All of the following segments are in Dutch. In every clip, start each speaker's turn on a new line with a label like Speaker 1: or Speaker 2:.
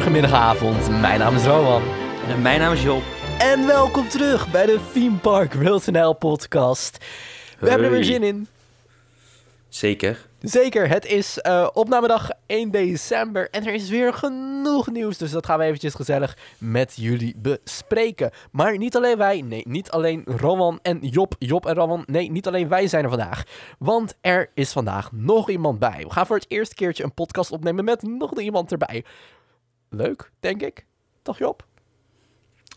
Speaker 1: Goedemorgen, middag, avond. Mijn naam is Rowan.
Speaker 2: En mijn naam is Job.
Speaker 1: En welkom terug bij de Theme Park World NL podcast. We hebben er weer zin in.
Speaker 2: Zeker.
Speaker 1: Zeker, het is uh, opnamedag 1 december en er is weer genoeg nieuws. Dus dat gaan we eventjes gezellig met jullie bespreken. Maar niet alleen wij, nee, niet alleen Rowan en Job, Job en Rowan. Nee, niet alleen wij zijn er vandaag. Want er is vandaag nog iemand bij. We gaan voor het eerste keertje een podcast opnemen met nog iemand erbij. Leuk, denk ik. Toch Job?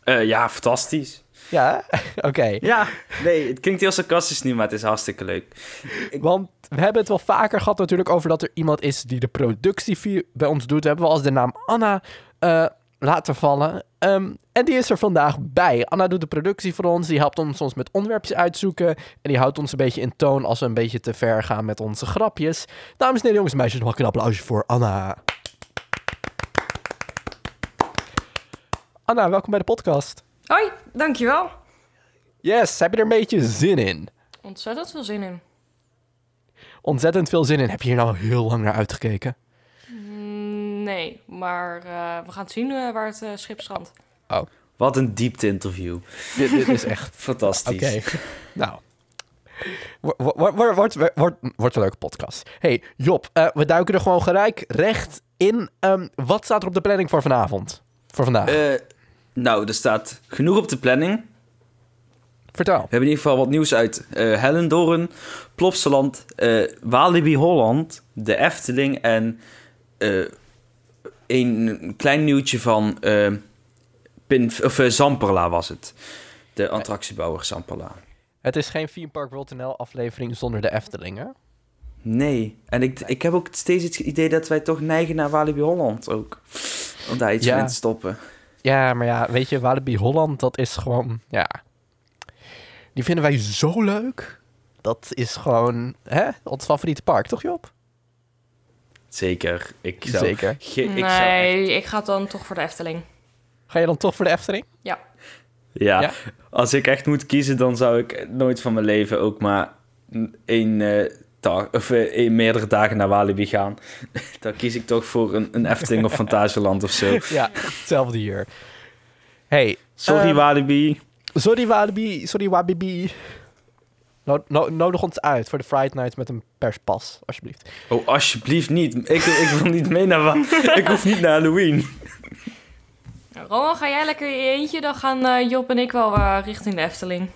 Speaker 2: Uh, ja, fantastisch.
Speaker 1: Ja, oké.
Speaker 2: Ja, nee, het klinkt heel sarcastisch nu, maar het is hartstikke leuk.
Speaker 1: Want we hebben het wel vaker gehad natuurlijk over dat er iemand is die de productie bij ons doet. We hebben wel eens de naam Anna uh, laten vallen. Um, en die is er vandaag bij. Anna doet de productie voor ons. Die helpt ons soms met onderwerpjes uitzoeken. En die houdt ons een beetje in toon als we een beetje te ver gaan met onze grapjes. Dames en heren, jongens en meisjes, nog een applausje voor Anna. Anna, welkom bij de podcast.
Speaker 3: Hoi, dankjewel.
Speaker 1: Yes, heb je er een beetje zin in?
Speaker 3: Ontzettend veel zin in.
Speaker 1: Ontzettend veel zin in. Heb je hier nou heel lang naar uitgekeken?
Speaker 3: Mm, nee, maar uh, we gaan zien uh, waar het uh, schip strandt.
Speaker 1: Oh.
Speaker 2: Wat een diepte-interview.
Speaker 1: dit, dit, is echt
Speaker 2: fantastisch.
Speaker 1: Oké, okay. nou. Wordt word, word, word, word een leuke podcast. Hey, Job, we duiken er gewoon gelijk recht in. Um, wat staat er op de planning voor vanavond? Voor vandaag?
Speaker 2: Nou, er staat genoeg op de planning.
Speaker 1: Vertel.
Speaker 2: We hebben in ieder geval wat nieuws uit uh, Hellendoorn, Plopsaland, uh, Walibi Holland, de Efteling en uh, een klein nieuwtje van Pin, of, Zamperla was het. De attractiebouwer Zamperla.
Speaker 1: Het is geen Theme Park World NL aflevering zonder de Efteling, hè?
Speaker 2: Nee, en ik, ik heb ook steeds het idee dat wij toch neigen naar Walibi Holland ook. Om daar iets ja. mee te stoppen.
Speaker 1: Ja, maar ja, weet je, Walibi Holland, dat is gewoon, ja... Die vinden wij zo leuk. Dat is gewoon hè, ons favoriete park, toch Job?
Speaker 2: Zeker. Ik zou,
Speaker 1: Zeker.
Speaker 3: Ge, ik nee, zou echt... ik ga dan toch voor de Efteling.
Speaker 1: Ga je dan toch voor de Efteling?
Speaker 3: Ja.
Speaker 2: Ja, ja? als ik echt moet kiezen, dan zou ik nooit van mijn leven ook maar één uh, dag of uh, meerdere dagen naar Walibi gaan. dan kies ik toch voor een, een Efteling of Fantasieland of zo.
Speaker 1: Ja, hetzelfde hier. Hey,
Speaker 2: sorry um, Walibi.
Speaker 1: Sorry Walibi, sorry Wabibi. No, no, nodig ons uit voor de Friday Night met een perspas, alsjeblieft.
Speaker 2: Oh, alsjeblieft niet. Ik, ik wil niet mee naar... ik hoef niet naar Halloween.
Speaker 3: Roman, ga jij lekker in je eentje? Dan gaan uh, Job en ik wel uh, richting de Efteling.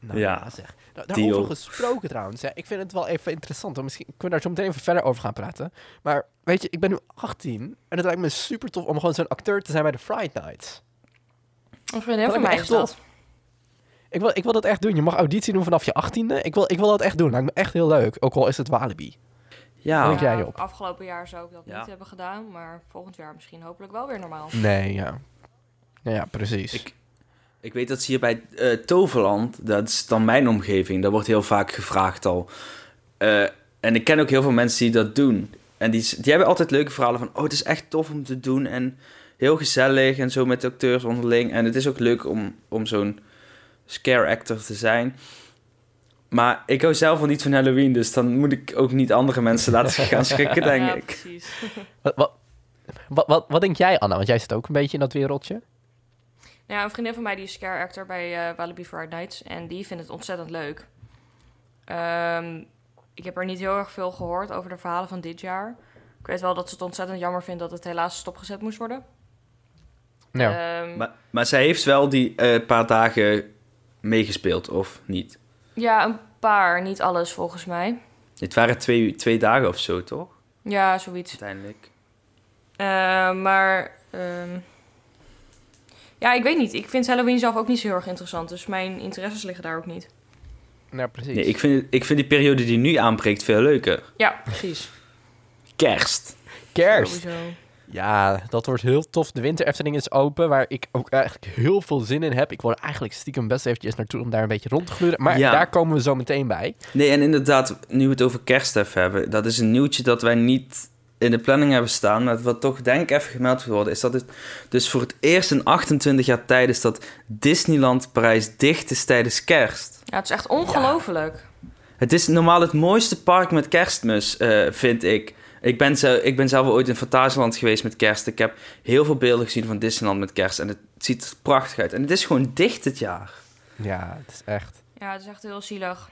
Speaker 1: Nou, ja, zeg. Nou, daarover gesproken trouwens. Hè. Ik vind het wel even interessant. Misschien kunnen we daar zo meteen even verder over gaan praten. Maar weet je, ik ben nu 18 en het lijkt me super tof om gewoon zo'n acteur te zijn bij de Friday Nights.
Speaker 3: Een vriendin van mij is dat.
Speaker 1: Ik wil, ik wil dat echt doen. Je mag auditie doen vanaf je achttiende. Ik wil, ik wil dat echt doen. Lijkt me echt heel leuk. Ook al is het Walibi.
Speaker 2: Ja.
Speaker 1: Denk jij op?
Speaker 3: Afgelopen jaar zou ik dat niet hebben gedaan. Maar volgend jaar misschien hopelijk wel weer normaal.
Speaker 1: Nee, ja. Ja, ja precies.
Speaker 2: Ik, ik weet dat ze hier bij uh, Toverland, dat is dan mijn omgeving, dat wordt heel vaak gevraagd al. Uh, en ik ken ook heel veel mensen die dat doen. En die, die hebben altijd leuke verhalen van, oh, het is echt tof om te doen. En heel gezellig en zo met de acteurs onderling. En het is ook leuk om, om zo'n scare actor te zijn. Maar ik hou zelf wel niet van Halloween, dus dan moet ik ook niet andere mensen laten gaan schrikken, denk ja, ik. Precies.
Speaker 1: Wat, wat, wat, wat, wat, denk jij, Anna? Want jij zit ook een beetje in dat wereldje.
Speaker 3: Ja, een vriendin van mij die is scare actor bij uh, Walibi Friday Nights. En die vindt het ontzettend leuk. Um, ik heb er niet heel erg veel gehoord over de verhalen van dit jaar. Ik weet wel dat ze het ontzettend jammer vindt dat het helaas stopgezet moest worden.
Speaker 1: Ja.
Speaker 2: Um, maar, maar zij heeft wel die uh, paar dagen meegespeeld, of niet?
Speaker 3: Ja, een paar. Niet alles, volgens mij.
Speaker 2: Het waren twee, twee dagen of zo, toch?
Speaker 3: Ja, zoiets.
Speaker 2: Uiteindelijk.
Speaker 3: Uh, maar... Um, ja, ik weet niet. Ik vind Halloween zelf ook niet zo heel erg interessant. Dus mijn interesses liggen daar ook niet.
Speaker 1: Nou, precies.
Speaker 2: Nee, ik vind, ik vind die periode die nu aanbreekt veel leuker.
Speaker 3: Ja, precies.
Speaker 2: Kerst.
Speaker 1: Kerst. Sowieso. Ja, dat wordt heel tof. De winter Efteling is open, waar ik ook eigenlijk heel veel zin in heb. Ik wil er eigenlijk stiekem best eventjes naartoe om daar een beetje rond te gluren. Maar ja. daar komen we zo meteen bij.
Speaker 2: Nee, en inderdaad, nu we het over kerst even hebben. Dat is een nieuwtje dat wij niet in de planning hebben staan. Maar wat toch denk ik even gemeld moet worden, is dat het dus voor het eerst in 28 jaar tijd is dat Disneyland Parijs dicht is tijdens kerst.
Speaker 3: Ja, het is echt ongelooflijk.
Speaker 2: Ja. Het is normaal het mooiste park met kerstmis, uh, vind ik. Ik ben, zelf, ik ben zelf ooit in Fantasieland geweest met kerst. Ik heb heel veel beelden gezien van Disneyland met kerst. En het ziet er prachtig uit. En het is gewoon dicht dit jaar.
Speaker 1: Ja, het is echt...
Speaker 3: Ja, het is echt heel zielig.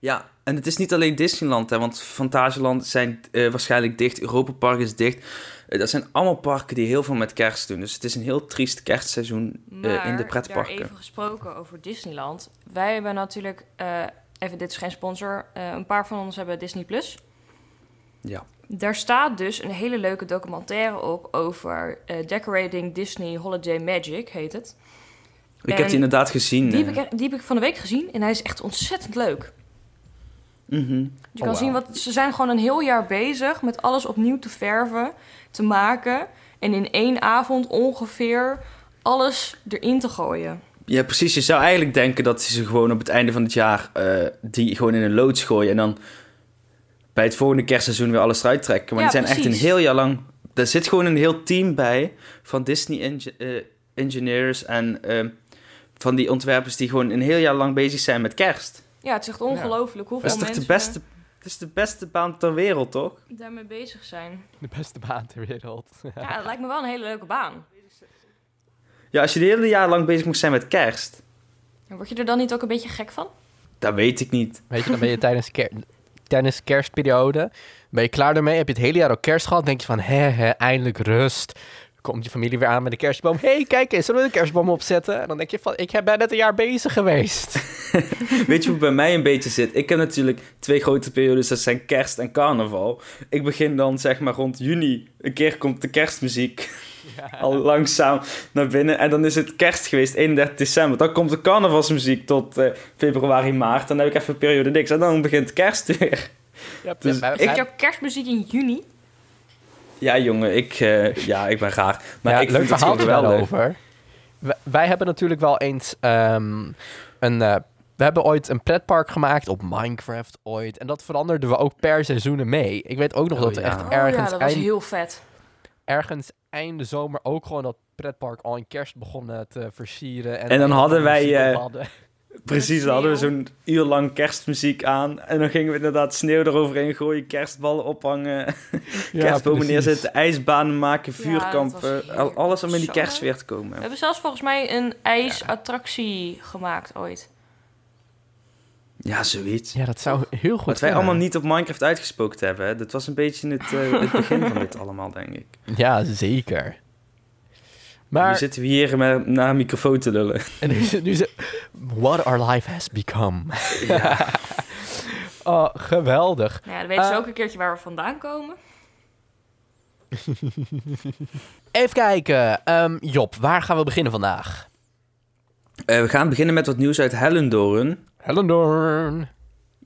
Speaker 2: Ja, en het is niet alleen Disneyland, hè, want Fantasieland zijn eh, waarschijnlijk dicht, Europa Park is dicht. Eh, dat zijn allemaal parken die heel veel met kerst doen. Dus het is een heel triest kerstseizoen eh,
Speaker 3: Maar,
Speaker 2: in de
Speaker 3: daar
Speaker 2: pretparken.
Speaker 3: even gesproken over Disneyland. Wij hebben natuurlijk, eh, even dit is geen sponsor, eh, een paar van ons hebben Disney+. Plus.
Speaker 2: Ja.
Speaker 3: Daar staat dus een hele leuke documentaire op over eh, Decorating Disney Holiday Magic, heet het.
Speaker 2: Ik heb die inderdaad gezien.
Speaker 3: Die heb, ik, die heb ik van de week gezien en hij is echt ontzettend leuk.
Speaker 2: Mhm.
Speaker 3: Je
Speaker 1: Oh,
Speaker 3: kan zien,
Speaker 1: wauw.
Speaker 3: wat, ze zijn gewoon een heel jaar bezig met alles opnieuw te verven, te maken. En in één avond ongeveer alles erin te gooien.
Speaker 2: Ja, precies. Je zou eigenlijk denken dat ze gewoon op het einde van het jaar eh, die gewoon in een loods gooien en dan bij het volgende kerstseizoen weer alles eruit trekken. Maar
Speaker 3: Ja,
Speaker 2: die zijn echt een heel jaar lang. Er zit gewoon een heel team bij van Disney eh, engineers en eh, van die ontwerpers die gewoon een heel jaar lang bezig zijn met kerst.
Speaker 3: Ja, het is echt ongelooflijk hoeveel
Speaker 2: Dat is toch de
Speaker 3: mensen
Speaker 2: beste, het is de beste baan ter wereld, toch?
Speaker 3: daarmee bezig zijn.
Speaker 1: De beste baan ter wereld.
Speaker 3: Ja, dat lijkt me wel een hele leuke baan.
Speaker 2: Ja, als je de hele jaar lang bezig moet zijn met kerst,
Speaker 3: Word je er dan niet ook een beetje gek van?
Speaker 2: dat weet ik niet.
Speaker 1: Weet je, dan ben je tijdens, ker tijdens kerstperiode, ben je klaar ermee, heb je het hele jaar ook kerst gehad, denk je van, hè, hè, eindelijk rust. Komt je familie weer aan met de kerstboom. Hé, hey, kijk eens, zullen we de kerstboom opzetten? En dan denk je van, ik ben net een jaar bezig geweest.
Speaker 2: Weet je hoe het bij mij een beetje zit? Ik heb natuurlijk twee grote periodes, dat zijn kerst en carnaval. Ik begin dan zeg maar rond juni. Een keer komt de kerstmuziek al langzaam naar binnen. En dan is het kerst geweest, 31 december. Dan komt de carnavalsmuziek tot eh, februari, maart. Dan heb ik even een periode niks. En dan begint kerst weer.
Speaker 1: Ja,
Speaker 2: Dus ik-
Speaker 3: Heb kerstmuziek in juni?
Speaker 2: Ja, jongen, ik, eh, ja, ik ben raar. Maar
Speaker 1: ja,
Speaker 2: ik
Speaker 1: leuk
Speaker 2: vind het gewoon
Speaker 1: verhaal
Speaker 2: geweldig.
Speaker 1: daarover. Wij, wij hebben natuurlijk wel eens ehm, een... eh, we hebben ooit een pretpark gemaakt op Minecraft ooit. En dat veranderden we ook per seizoenen mee. Ik weet ook nog
Speaker 2: Oh,
Speaker 1: dat we
Speaker 2: ja.
Speaker 1: echt
Speaker 3: Oh ja,
Speaker 1: ergens,
Speaker 3: dat was
Speaker 1: eind,
Speaker 3: heel vet.
Speaker 1: ergens einde zomer ook gewoon dat pretpark al in kerst begonnen te versieren.
Speaker 2: En dan hadden wij, eh,
Speaker 1: hadden.
Speaker 2: Precies, dan hadden we zo'n uur lang kerstmuziek aan. En dan gingen we inderdaad sneeuw eroverheen gooien, kerstballen ophangen.
Speaker 1: Ja,
Speaker 2: kerstbomen neerzetten, ijsbanen maken, vuurkampen. alles om in die kerstsfeer te
Speaker 3: We
Speaker 2: komen.
Speaker 3: hebben zelfs volgens mij een ijsattractie gemaakt ooit.
Speaker 2: Ja, zoiets.
Speaker 1: Ja, dat zou heel goed
Speaker 2: Wat wij allemaal niet op Minecraft uitgespookt hebben. Hè? Dat was een beetje het, eh, het begin van dit allemaal, denk ik.
Speaker 1: Ja, zeker.
Speaker 2: Maar... Nu zitten we hier met, naar een microfoon te lullen.
Speaker 1: en nu, nu zit- what our life has become.
Speaker 2: ja.
Speaker 1: Oh, geweldig.
Speaker 3: Nou ja, dan weten ze
Speaker 1: Eh,
Speaker 3: ook een keertje waar we vandaan komen.
Speaker 1: Even kijken. Ehm, Job, waar gaan we beginnen vandaag?
Speaker 2: Eh, we gaan beginnen met wat nieuws uit Hellendoorn.
Speaker 1: Hellendoorn.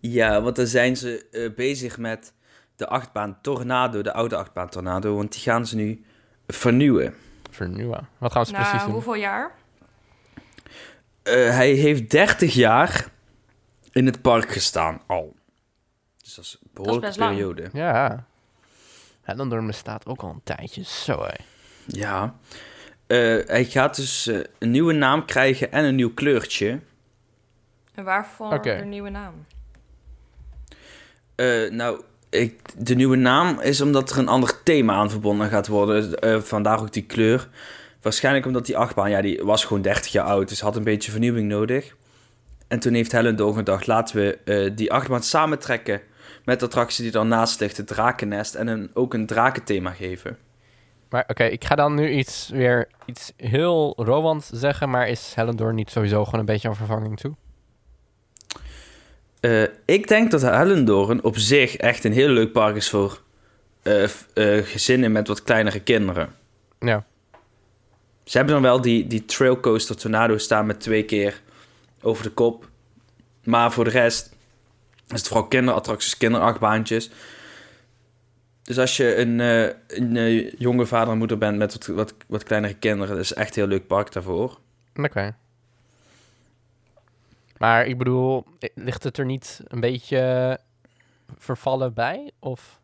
Speaker 2: Ja, want daar zijn ze eh, bezig met de achtbaan Tornado, de oude achtbaan Tornado. Want die gaan ze nu vernieuwen.
Speaker 1: Vernieuwen. Wat gaan we
Speaker 3: Na
Speaker 1: precies doen?
Speaker 3: hoeveel jaar?
Speaker 2: Eh, hij heeft 30 jaar in het park gestaan al. Dus dat is een behoorlijke
Speaker 3: best lang.
Speaker 2: periode.
Speaker 1: Ja. Hellendoorn bestaat ook al een tijdje. Zo, hé.
Speaker 2: Ja. Eh, hij gaat dus eh, een nieuwe naam krijgen en een nieuw kleurtje.
Speaker 3: En waarvoor de nieuwe naam?
Speaker 2: Eh, nou, ik, de nieuwe naam is omdat er een ander thema aan verbonden gaat worden. Eh, vandaar ook die kleur. Waarschijnlijk omdat die achtbaan, ja, die was gewoon 30 jaar oud. Dus had een beetje vernieuwing nodig. En toen heeft Hellendoorn gedacht, laten we eh, die achtbaan samentrekken met de attractie die daarnaast ligt, het Drakennest. En een, ook een drakenthema geven.
Speaker 1: Maar oké, ik ga dan nu iets weer iets heel Roland zeggen, maar is Hellendoorn niet sowieso gewoon een beetje een vervanging toe?
Speaker 2: Eh, ik denk dat Hellendoorn op zich echt een heel leuk park is voor eh, eh, gezinnen met wat kleinere kinderen.
Speaker 1: Ja.
Speaker 2: Ze hebben dan wel die, die Trailcoaster Tornado staan met twee keer over de kop. Maar voor de rest is het vooral kinderattracties, kinderachtbaantjes. Dus als je een, een jonge vader en moeder bent met wat, wat, wat kleinere kinderen... dat is echt een heel leuk park daarvoor.
Speaker 1: Oké. Maar ik bedoel, i- ligt het er niet een beetje vervallen bij? Of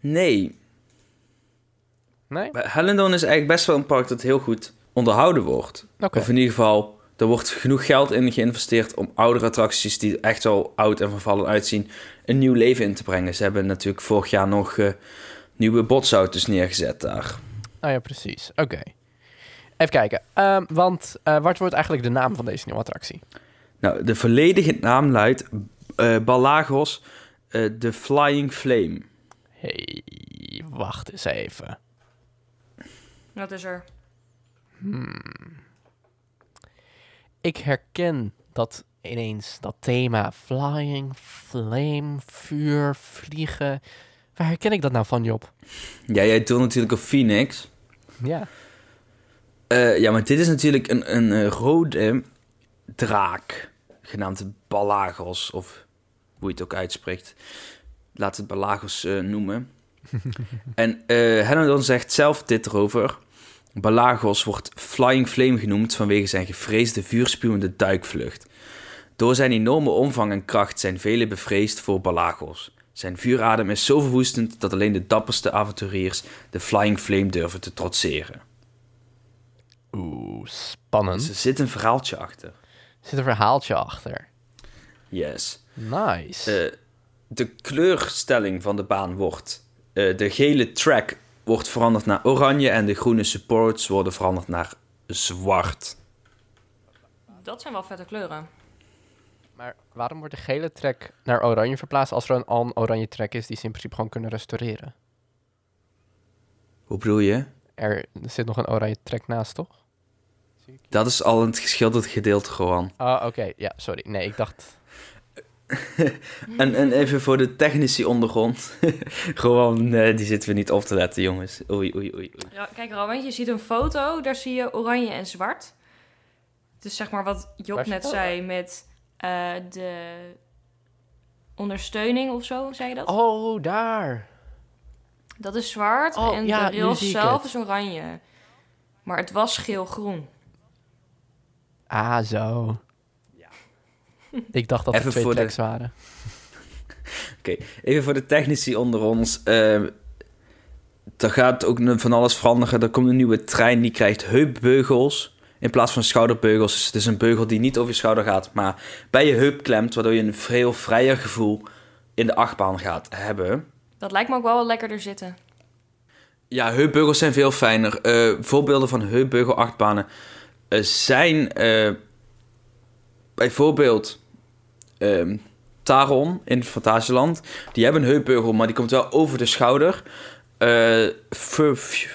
Speaker 2: Nee,
Speaker 1: nee?
Speaker 2: Hellendoorn is eigenlijk best wel een park dat heel goed onderhouden wordt.
Speaker 1: Oké.
Speaker 2: Of in ieder geval, Er wordt genoeg geld in geïnvesteerd om oudere attracties die echt wel oud en vervallen uitzien, een nieuw leven in te brengen. Ze hebben natuurlijk vorig jaar nog eh, nieuwe botsauto's neergezet daar.
Speaker 1: Oh ja, precies. Oké. Even kijken. Ehm, want eh, wat wordt eigenlijk de naam van deze nieuwe attractie?
Speaker 2: Nou, de volledige naam luidt eh Balagos eh, The Flying Flame.
Speaker 1: hey, wacht eens even.
Speaker 3: Wat is er?
Speaker 1: Ik herken dat ineens, dat thema flying, flame, vuur, vliegen. Waar herken ik dat nou van, Job?
Speaker 2: Ja, jij doet natuurlijk op Phoenix.
Speaker 1: Ja.
Speaker 2: Eh, ja, maar dit is natuurlijk een, een rode draak, genaamd Balagos, of hoe je het ook uitspreekt. Laat het Balagos eh, noemen. en Hennedon zegt zelf dit erover. Balagos wordt Flying Flame genoemd vanwege zijn gevreesde vuurspuwende duikvlucht. Door zijn enorme omvang en kracht zijn velen bevreesd voor Balagos. Zijn vuuradem is zo verwoestend dat alleen de dapperste avonturiers de Flying Flame durven te trotseren.
Speaker 1: Oeh, spannend.
Speaker 2: Dus er zit een verhaaltje achter.
Speaker 1: Er zit een verhaaltje achter.
Speaker 2: Yes.
Speaker 1: Nice.
Speaker 2: Eh, de kleurstelling van de baan wordt... eh, de gele track wordt veranderd naar oranje... en de groene supports worden veranderd naar zwart.
Speaker 3: Dat zijn wel vette kleuren.
Speaker 1: maar waarom wordt de gele trek naar oranje verplaatst als er een, al een oranje trek is die ze in principe gewoon kunnen restaureren?
Speaker 2: Hoe bedoel je?
Speaker 1: Er, zit nog een oranje trek naast, toch?
Speaker 2: Dat is al een geschilderd gedeelte gewoon.
Speaker 1: Ah, oké. Ja, sorry. Nee, ik dacht...
Speaker 2: En, en even voor de technici ondergrond. gewoon, eh, die zitten we niet op te letten, jongens. Oei, oei, oei. oei.
Speaker 3: Ja, kijk, Rowan, je ziet een foto, daar zie je oranje en zwart. Dus zeg maar wat Job net zei met eh, de ondersteuning of zo, zei je dat?
Speaker 1: Oh, daar.
Speaker 3: Dat is zwart
Speaker 1: Oh,
Speaker 3: en
Speaker 1: ja,
Speaker 3: de rails zelf
Speaker 1: het.
Speaker 3: is oranje. Maar het was geel-groen.
Speaker 1: Ah, zo. Ik dacht dat er twee
Speaker 2: voor de-
Speaker 1: waren.
Speaker 2: Even voor de technici onder ons. eh er gaat ook van alles veranderen. Er komt een nieuwe trein die krijgt heupbeugels in plaats van schouderbeugels. Dus het is een beugel die niet over je schouder gaat, maar bij je heup klemt, waardoor je een veel vrijer gevoel in de achtbaan gaat hebben.
Speaker 3: Dat lijkt me ook wel wel lekkerder zitten.
Speaker 2: Ja, heupbeugels zijn veel fijner. Eh, voorbeelden van heupbeugel achtbanen zijn eh, bijvoorbeeld ehm, Taron in Fantasieland. Die hebben een heupbeugel, maar die komt wel over de schouder. Eh, Fu- Fu-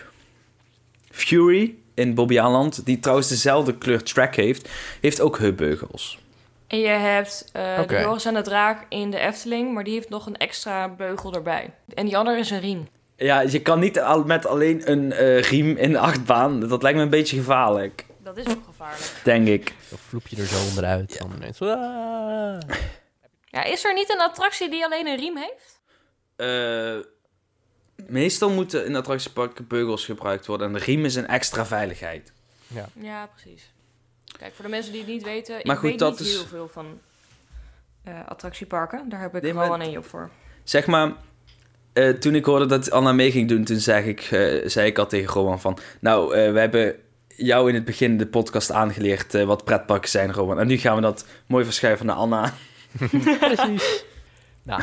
Speaker 2: Fury in Bobbejaanland, die trouwens dezelfde kleur track heeft, heeft ook heupbeugels.
Speaker 3: En je hebt eh de Joris en de Draak in de Efteling, maar die heeft nog een extra beugel erbij. En die andere is een riem.
Speaker 2: Ja, je kan niet al met alleen een eh, riem in de achtbaan. Dat lijkt me een beetje gevaarlijk,
Speaker 3: Dat is ook gevaarlijk.
Speaker 2: denk ik.
Speaker 1: Dan vloep je er zo onderuit. Dan ineens, ah.
Speaker 3: Ja, is er niet een attractie die alleen een riem heeft?
Speaker 2: Eh, meestal moeten in attractieparken beugels gebruikt worden. En de riem is een extra veiligheid.
Speaker 3: Ja, precies. Kijk, voor de mensen die het niet weten,
Speaker 2: Maar
Speaker 3: ik
Speaker 2: goed,
Speaker 3: weet
Speaker 2: dat
Speaker 3: niet
Speaker 2: is-
Speaker 3: heel veel van eh, attractieparken. Daar heb ik
Speaker 2: Nee,
Speaker 3: gewoon
Speaker 2: maar-
Speaker 3: een Job voor.
Speaker 2: Zeg maar, eh, toen ik hoorde dat Anna mee ging doen, toen zeg ik, eh, zei ik al tegen Rowan van... Nou, eh, we hebben jou in het begin de podcast aangeleerd eh, wat pretparken zijn, Rowan. En nu gaan we dat mooi verschuiven naar Anna.
Speaker 1: Precies. nou,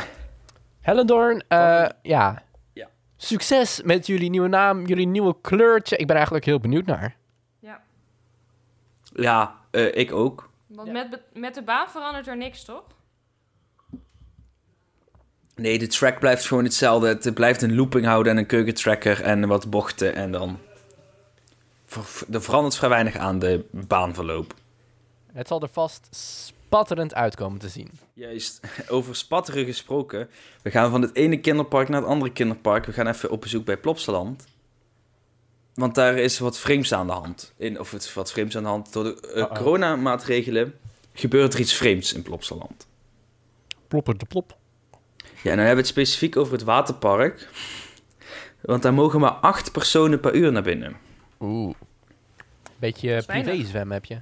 Speaker 1: Hellendoorn, eh, ja.
Speaker 2: Ja.
Speaker 1: Succes met jullie nieuwe naam, jullie nieuwe kleurtje. Ik ben eigenlijk heel benieuwd naar.
Speaker 3: Ja.
Speaker 2: Ja, eh, ik ook.
Speaker 3: Want
Speaker 1: Ja.
Speaker 3: met, met de baan verandert er niks, toch?
Speaker 2: Nee, de track blijft gewoon hetzelfde. Het blijft een looping houden en een keukentracker en wat bochten. En dan... Er verandert vrij weinig aan de baanverloop.
Speaker 1: Het zal er vast spatterend uitkomen te zien.
Speaker 2: Juist, over spatteren gesproken. We gaan van het ene kinderpark naar het andere kinderpark. We gaan even op bezoek bij Plopsaland. Want daar is wat vreemds aan de hand. In, of het wat vreemds aan de hand. Door de eh,
Speaker 1: Uh-oh.
Speaker 2: coronamaatregelen gebeurt er iets vreemds in Plopsaland.
Speaker 1: Plopper de plop.
Speaker 2: Ja, en dan hebben we het specifiek over het waterpark. Want daar mogen maar acht personen per uur naar binnen.
Speaker 1: Oeh. Beetje
Speaker 3: weinig.
Speaker 1: privé zwem heb je.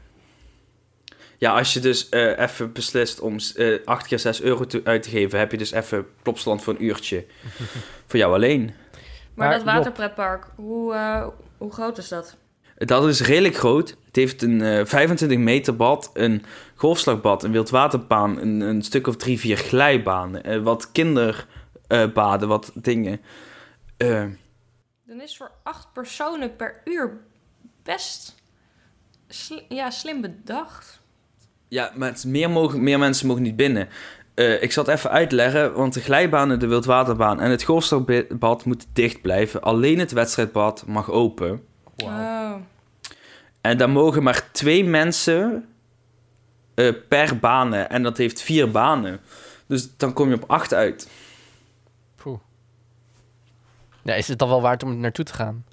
Speaker 2: Ja, als je dus eh, even beslist om eh 8 keer 6 euro te- uit te geven, heb je dus even Plopsaland voor een uurtje. voor jou alleen.
Speaker 3: Maar,
Speaker 1: Maar
Speaker 3: dat waterpretpark, hoe, eh, hoe groot is dat?
Speaker 2: Dat is redelijk groot. Het heeft een eh 25 meter bad, een golfslagbad, een wildwaterbaan, een, een stuk of drie, vier glijbanen, eh, wat kinderbaden, wat dingen.
Speaker 3: Dan is voor acht personen per uur best ja, slim bedacht.
Speaker 2: ja, maar het meer, mogen, meer mensen mogen niet binnen. Eh, ik zal het even uitleggen, want de glijbanen, de wildwaterbaan en het golfslagbad moeten dicht blijven. Alleen het wedstrijdbad mag open.
Speaker 3: Oh.
Speaker 2: En daar mogen maar twee mensen eh, per banen. En dat heeft vier banen. Dus dan kom je op acht uit.
Speaker 1: Ja, is het dan wel waard om naartoe te gaan?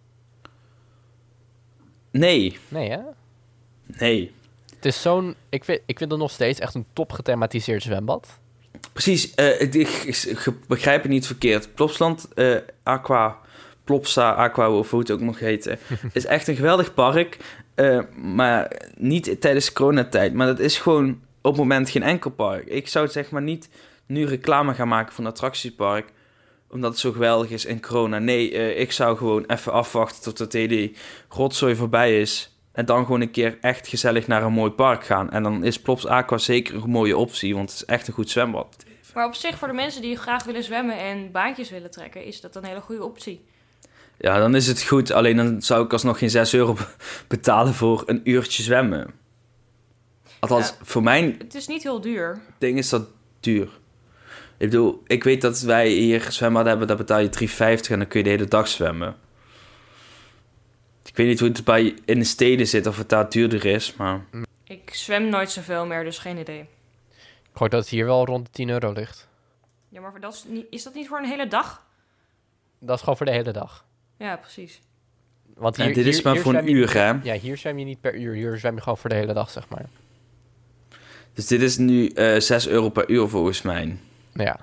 Speaker 2: Nee,
Speaker 1: Nee, hè?
Speaker 2: nee.
Speaker 1: Het is zo'n... Ik vind, ik vind het nog steeds echt een top gethematiseerd zwembad.
Speaker 2: Precies, eh, ik, ik, ik begrijp het niet verkeerd. Plopsland, eh, Aqua, Plopsa, Aqua, of hoe het ook mag heten, is echt een geweldig park. eh, maar niet tijdens coronatijd. Maar dat is gewoon op het moment geen enkel park. Ik zou zeg maar niet nu reclame gaan maken voor een attractiepark. Omdat het zo geweldig is in corona. Nee, eh, ik zou gewoon even afwachten tot het hele rotzooi voorbij is. En dan gewoon een keer echt gezellig naar een mooi park gaan. En dan is Plops Aqua zeker een mooie optie. Want het is echt een goed zwembad.
Speaker 3: Maar op zich, voor de mensen die graag willen zwemmen en baantjes willen trekken, is dat een hele goede optie.
Speaker 2: Ja, dan is het goed. Alleen dan zou ik alsnog geen 6 euro betalen voor een uurtje zwemmen. Althans,
Speaker 3: Ja.
Speaker 2: voor mijn
Speaker 3: Het is niet heel duur.
Speaker 2: ding is dat duur. Ik bedoel, ik weet dat wij hier zwembad hebben, daar betaal je 3,50 en dan kun je de hele dag zwemmen. Ik weet niet hoe het bij in de steden zit, of het daar duurder is, maar...
Speaker 3: Ik zwem nooit zoveel meer, dus geen idee.
Speaker 1: Ik hoor dat het hier wel rond de 10 euro ligt.
Speaker 3: Ja, maar dat is, niet, is dat niet voor een hele dag?
Speaker 1: Dat is gewoon voor de hele dag.
Speaker 3: Ja, precies.
Speaker 1: Want
Speaker 2: En dit is maar voor
Speaker 1: zwem
Speaker 2: een uur, hè?
Speaker 1: Ja, hier zwem je niet per uur. Hier zwem je gewoon voor de hele dag, zeg maar.
Speaker 2: Dus dit is nu eh 6 euro per uur volgens mij.
Speaker 1: Ja.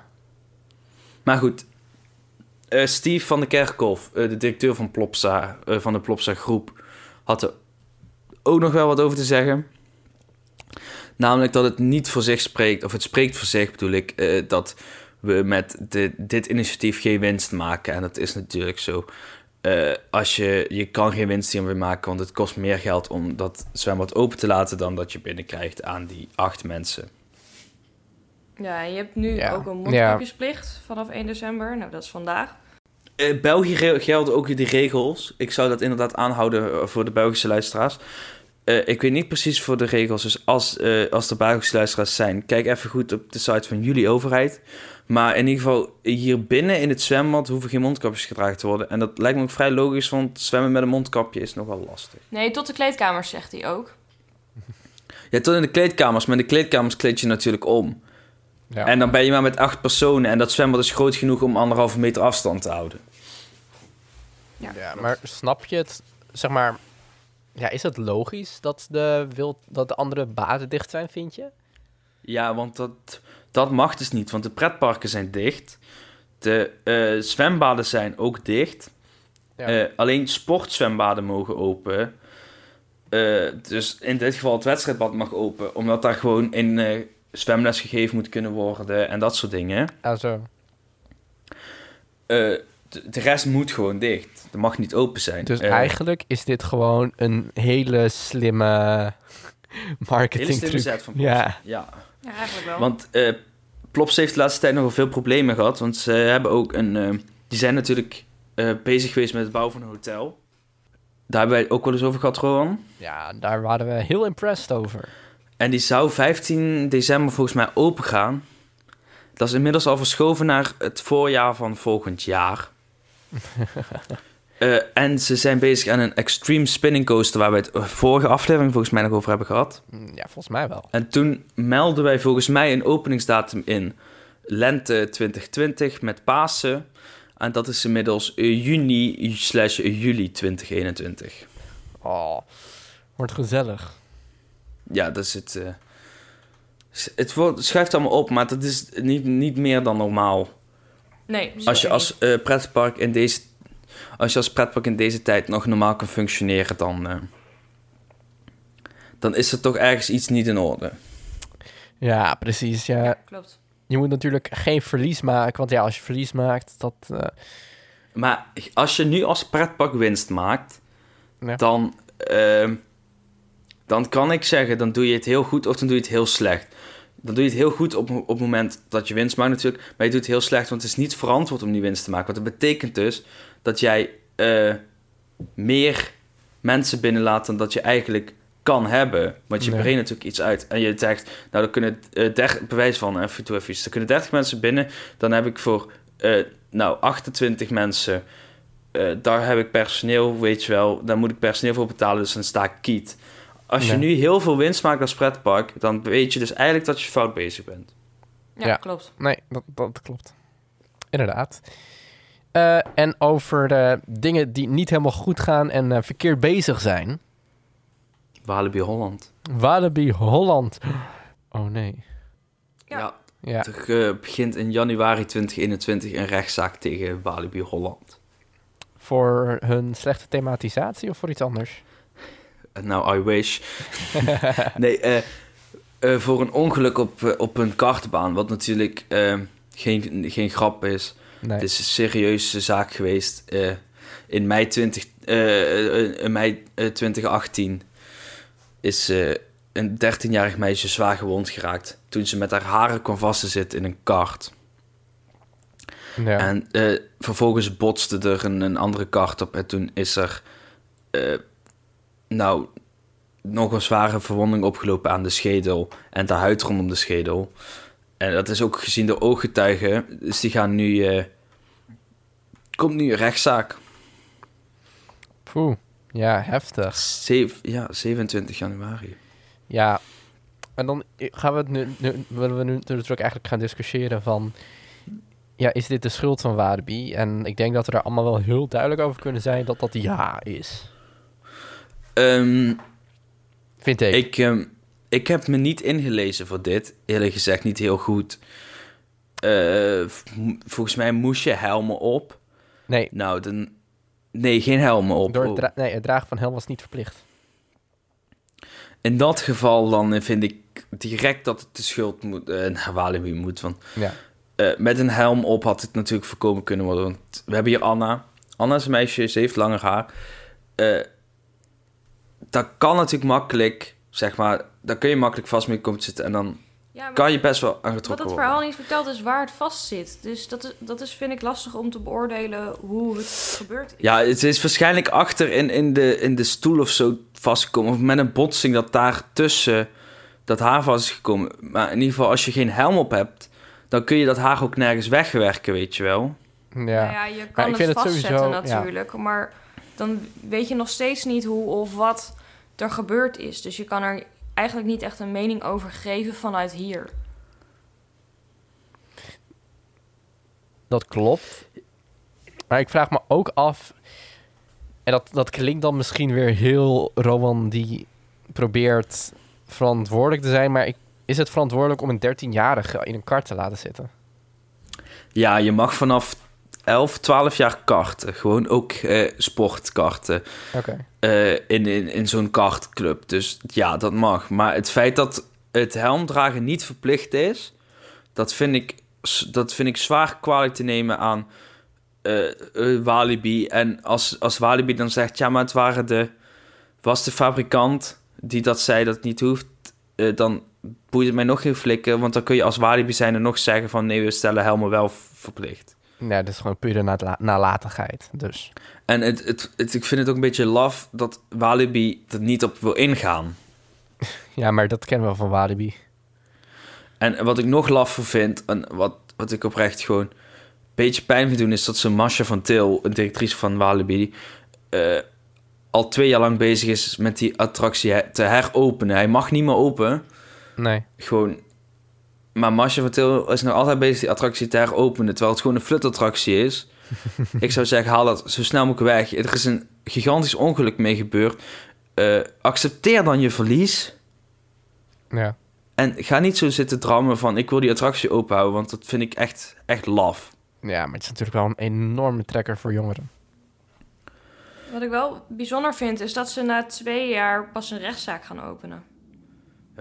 Speaker 2: Maar goed, eh, Steve van de Kerkhof, eh, de directeur van Plopsa, eh, van de Plopsa groep, had er ook nog wel wat over te zeggen. Namelijk dat het niet voor zich spreekt, of het spreekt voor zich bedoel ik, dat we met dit initiatief geen winst maken. En dat is natuurlijk zo. Als je, je kan geen winst hiermee maken, want het kost meer geld om dat zwembad open te laten dan dat je binnenkrijgt aan die acht mensen.
Speaker 3: Ja, je hebt nu
Speaker 1: Ja.
Speaker 3: ook een mondkapjesplicht vanaf 1 december. Nou, dat is vandaag.
Speaker 2: In België re- gelden ook die regels. Ik zou dat inderdaad aanhouden eh, voor de Belgische luisteraars. Eh, ik weet niet precies voor de regels. Dus als, eh, als er Belgische luisteraars zijn, kijk even goed op de site van jullie overheid. Maar in ieder geval, hier binnen in het zwembad hoeven geen mondkapjes gedragen te worden. En dat lijkt me ook vrij logisch, want zwemmen met een mondkapje is nogal lastig.
Speaker 3: Nee, tot de kleedkamers zegt hij ook.
Speaker 2: Ja, tot in de kleedkamers. Maar in de kleedkamers kleed je natuurlijk om.
Speaker 1: Ja.
Speaker 2: En dan ben je maar met acht personen. En dat zwembad is groot genoeg om anderhalve meter afstand te houden.
Speaker 3: Ja,
Speaker 1: ja, maar snap je het, zeg maar... Ja, is het logisch dat de, wild, dat de andere baden dicht zijn, vind je?
Speaker 2: Ja, want dat, dat mag dus niet, want de pretparken zijn dicht. De eh, zwembaden zijn ook dicht.
Speaker 1: Ja.
Speaker 2: Eh, alleen sportzwembaden mogen open. Eh, dus in dit geval het wedstrijdbad mag open, omdat daar gewoon in eh, zwemles gegeven moet kunnen worden en dat soort dingen.
Speaker 1: Also,
Speaker 2: Eh, de, de rest moet gewoon dicht. Dat mag niet open zijn.
Speaker 1: dus
Speaker 2: Eh,
Speaker 1: eigenlijk is dit gewoon een hele slimme
Speaker 2: hele
Speaker 1: marketing
Speaker 2: slimme
Speaker 1: truc.
Speaker 2: zet van Plops.
Speaker 1: Ja,
Speaker 2: ja.
Speaker 3: Ja, eigenlijk wel.
Speaker 2: Want eh Plops heeft de laatste tijd nogal veel problemen gehad. Want ze hebben ook een. eh, die zijn natuurlijk eh, bezig geweest met het bouwen van een hotel. Daar hebben wij het ook wel eens over gehad, Rowan.
Speaker 1: ja, daar waren we heel impressed over.
Speaker 2: En die zou 15 december volgens mij open gaan. Dat is inmiddels al verschoven naar het voorjaar van volgend jaar. Eh, en ze zijn bezig aan een extreme spinning coaster... waar we het eh, vorige aflevering volgens mij nog over hebben gehad.
Speaker 1: Mm, Ja, volgens mij wel.
Speaker 2: En toen melden wij volgens mij een openingsdatum in lente 2020 met Pasen. En dat is inmiddels eh, juni slash juli 2021.
Speaker 1: Oh, wordt gezellig.
Speaker 2: Ja, dat is het. eh, het wordt, schuift allemaal op, maar dat is niet, niet meer dan normaal.
Speaker 3: nee,
Speaker 2: Als je als eh, pretpark in deze. Als je als pretpark in deze tijd nog normaal kan functioneren, dan. eh, dan is er toch ergens iets niet in orde.
Speaker 1: Ja, precies. Ja.
Speaker 3: Ja, klopt.
Speaker 1: Je moet natuurlijk geen verlies maken. Want ja, als je verlies maakt, dat... eh,
Speaker 2: Maar als je nu als pretpark winst maakt,
Speaker 1: Ja.
Speaker 2: dan, ehm, dan kan ik zeggen, dan doe je het heel goed of dan doe je het heel slecht. Dan doe je het heel goed op, op het moment dat je winst maakt natuurlijk, maar je doet het heel slecht, want het is niet verantwoord om die winst te maken. Want dat betekent dus dat jij eh, meer mensen binnenlaat dan dat je eigenlijk kan hebben. Want je
Speaker 1: Nee.
Speaker 2: brengt natuurlijk iets uit en je zegt, nou dan kunnen uh, 30, bewijs van, even toe even, iets. er kunnen 30 mensen binnen, dan heb ik voor eh, nou 28 mensen, eh, daar heb ik personeel, weet je wel, daar moet ik personeel voor betalen, dus dan sta ik kiet. Als je
Speaker 1: Nee.
Speaker 2: nu heel veel winst maakt als pretpark, dan weet je dus eigenlijk dat je fout bezig bent.
Speaker 3: Ja,
Speaker 1: Ja.
Speaker 3: klopt.
Speaker 1: Nee, dat, dat klopt. Inderdaad. Eh, en over de dingen die niet helemaal goed gaan en eh, verkeerd bezig zijn.
Speaker 2: Walibi Holland.
Speaker 1: Walibi Holland. Oh nee.
Speaker 3: Ja.
Speaker 1: Ja.
Speaker 2: Er eh, begint in januari 2021 een rechtszaak tegen Walibi Holland.
Speaker 1: Voor hun slechte thematisatie of voor iets anders?
Speaker 2: En nou, I wish. nee, eh, eh, voor een ongeluk op, eh, op een kartbaan, wat natuurlijk eh, geen, geen grap is.
Speaker 1: Nee.
Speaker 2: Het is een serieuze zaak geweest. eh, in mei, 20, eh, eh, in mei eh, 2018 is eh, een 13-jarig meisje zwaar gewond geraakt... toen ze met haar haren kwam vast te zitten in een kart.
Speaker 1: ja.
Speaker 2: En eh, vervolgens botste er een, een andere kart op. En toen is er eh, nou nog een zware verwonding opgelopen aan de schedel en de huid rondom de schedel. En dat is ook gezien door ooggetuigen. Dus die gaan nu. eh, komt nu een rechtszaak.
Speaker 1: Poeh. Ja, heftig.
Speaker 2: Zeven, ja, 27 januari.
Speaker 1: Ja. En dan gaan we het nu, nu willen we nu natuurlijk eigenlijk gaan discussiëren van... Ja, is dit de schuld van Walibi? En ik denk dat we daar allemaal wel heel duidelijk over kunnen zijn dat dat ja is.
Speaker 2: Ehm,
Speaker 1: Vind ik.
Speaker 2: ik, ehm, ik heb me niet ingelezen voor dit. Eerlijk gezegd niet heel goed. Eh, volgens mij moest je helmen op.
Speaker 1: nee,
Speaker 2: Nou, dan... Nee, geen helmen op.
Speaker 1: door het, dra- nee, het dragen van helm was niet verplicht.
Speaker 2: In dat geval dan vind ik direct dat het de schuld moet, eh, naar Walibi moet. Want
Speaker 1: Ja.
Speaker 2: eh, met een helm op had het natuurlijk voorkomen kunnen worden. Want we hebben hier Anna. Anna is een meisje, ze heeft langer haar. Eh, dat kan natuurlijk makkelijk, zeg maar... Daar kun je makkelijk vast mee komen te zitten. En dan
Speaker 3: Ja, maar
Speaker 2: kan je best wel
Speaker 3: wat
Speaker 2: aangetrokken
Speaker 3: het
Speaker 2: worden.
Speaker 3: verhaal niet vertelt is waar het vast zit. Dus dat is, dat is, vind ik lastig om te beoordelen hoe het gebeurd is.
Speaker 2: Ja, het is waarschijnlijk achter in, in, de, in de stoel of zo vastgekomen. Of met een botsing dat daar tussen dat haar vast is gekomen. Maar in ieder geval, als je geen helm op hebt, dan kun je dat haar ook nergens wegwerken, weet je wel.
Speaker 1: Ja.
Speaker 3: Nou ja, je kan het
Speaker 1: het
Speaker 3: vastzetten
Speaker 1: sowieso- ja.
Speaker 3: natuurlijk, maar dan weet je nog steeds niet hoe of wat er gebeurd is. Dus je kan er eigenlijk niet echt een mening over geven vanuit hier.
Speaker 1: Dat klopt. Maar ik vraag me ook af... En dat, dat klinkt dan misschien weer heel Rowan die probeert verantwoordelijk te zijn. Maar ik, is het verantwoordelijk om een 13-jarige in een kart te laten zitten?
Speaker 2: Ja, je mag vanaf 11, 12 jaar karten. Gewoon ook eh, sportkarten.
Speaker 1: Oké.
Speaker 2: eh, in, in, in zo'n kartclub. Dus ja, dat mag. Maar het feit dat het helmdragen niet verplicht is, dat vind ik, dat vind ik zwaar kwalijk te nemen aan eh, Walibi. En als, als Walibi dan zegt, ja, maar het waren de, was de fabrikant die dat zei dat het niet hoeft, dan boeit het mij nog geen flikken. Want dan kun je als Walibi zijn er nog zeggen van nee, we stellen helmen wel verplicht.
Speaker 1: Nee, dat is gewoon pure nala- nalatigheid. Dus
Speaker 2: En het, het, het, ik vind het ook een beetje laf dat Walibi er niet op wil ingaan.
Speaker 1: ja, maar dat kennen we van Walibi.
Speaker 2: En wat ik nog laffer vind, en wat, wat ik oprecht gewoon een beetje pijn vind doen, is dat ze Masha van Til, een directrice van Walibi, eh, al twee jaar lang bezig is met die attractie te heropenen. Hij mag niet meer open,
Speaker 1: Nee.
Speaker 2: gewoon... Maar Masha van Til is nog altijd bezig die attractie te heropenen, terwijl het gewoon een flutattractie is. ik zou zeggen, haal dat zo snel mogelijk weg. Er is een gigantisch ongeluk mee gebeurd. Eh, accepteer dan je verlies.
Speaker 1: Ja.
Speaker 2: En ga niet zo zitten drammen van ik wil die attractie openhouden, want dat vind ik echt, echt laf.
Speaker 1: ja, maar het is natuurlijk wel een enorme trekker voor jongeren.
Speaker 3: Wat ik wel bijzonder vind, is dat ze na twee jaar pas een rechtszaak gaan openen.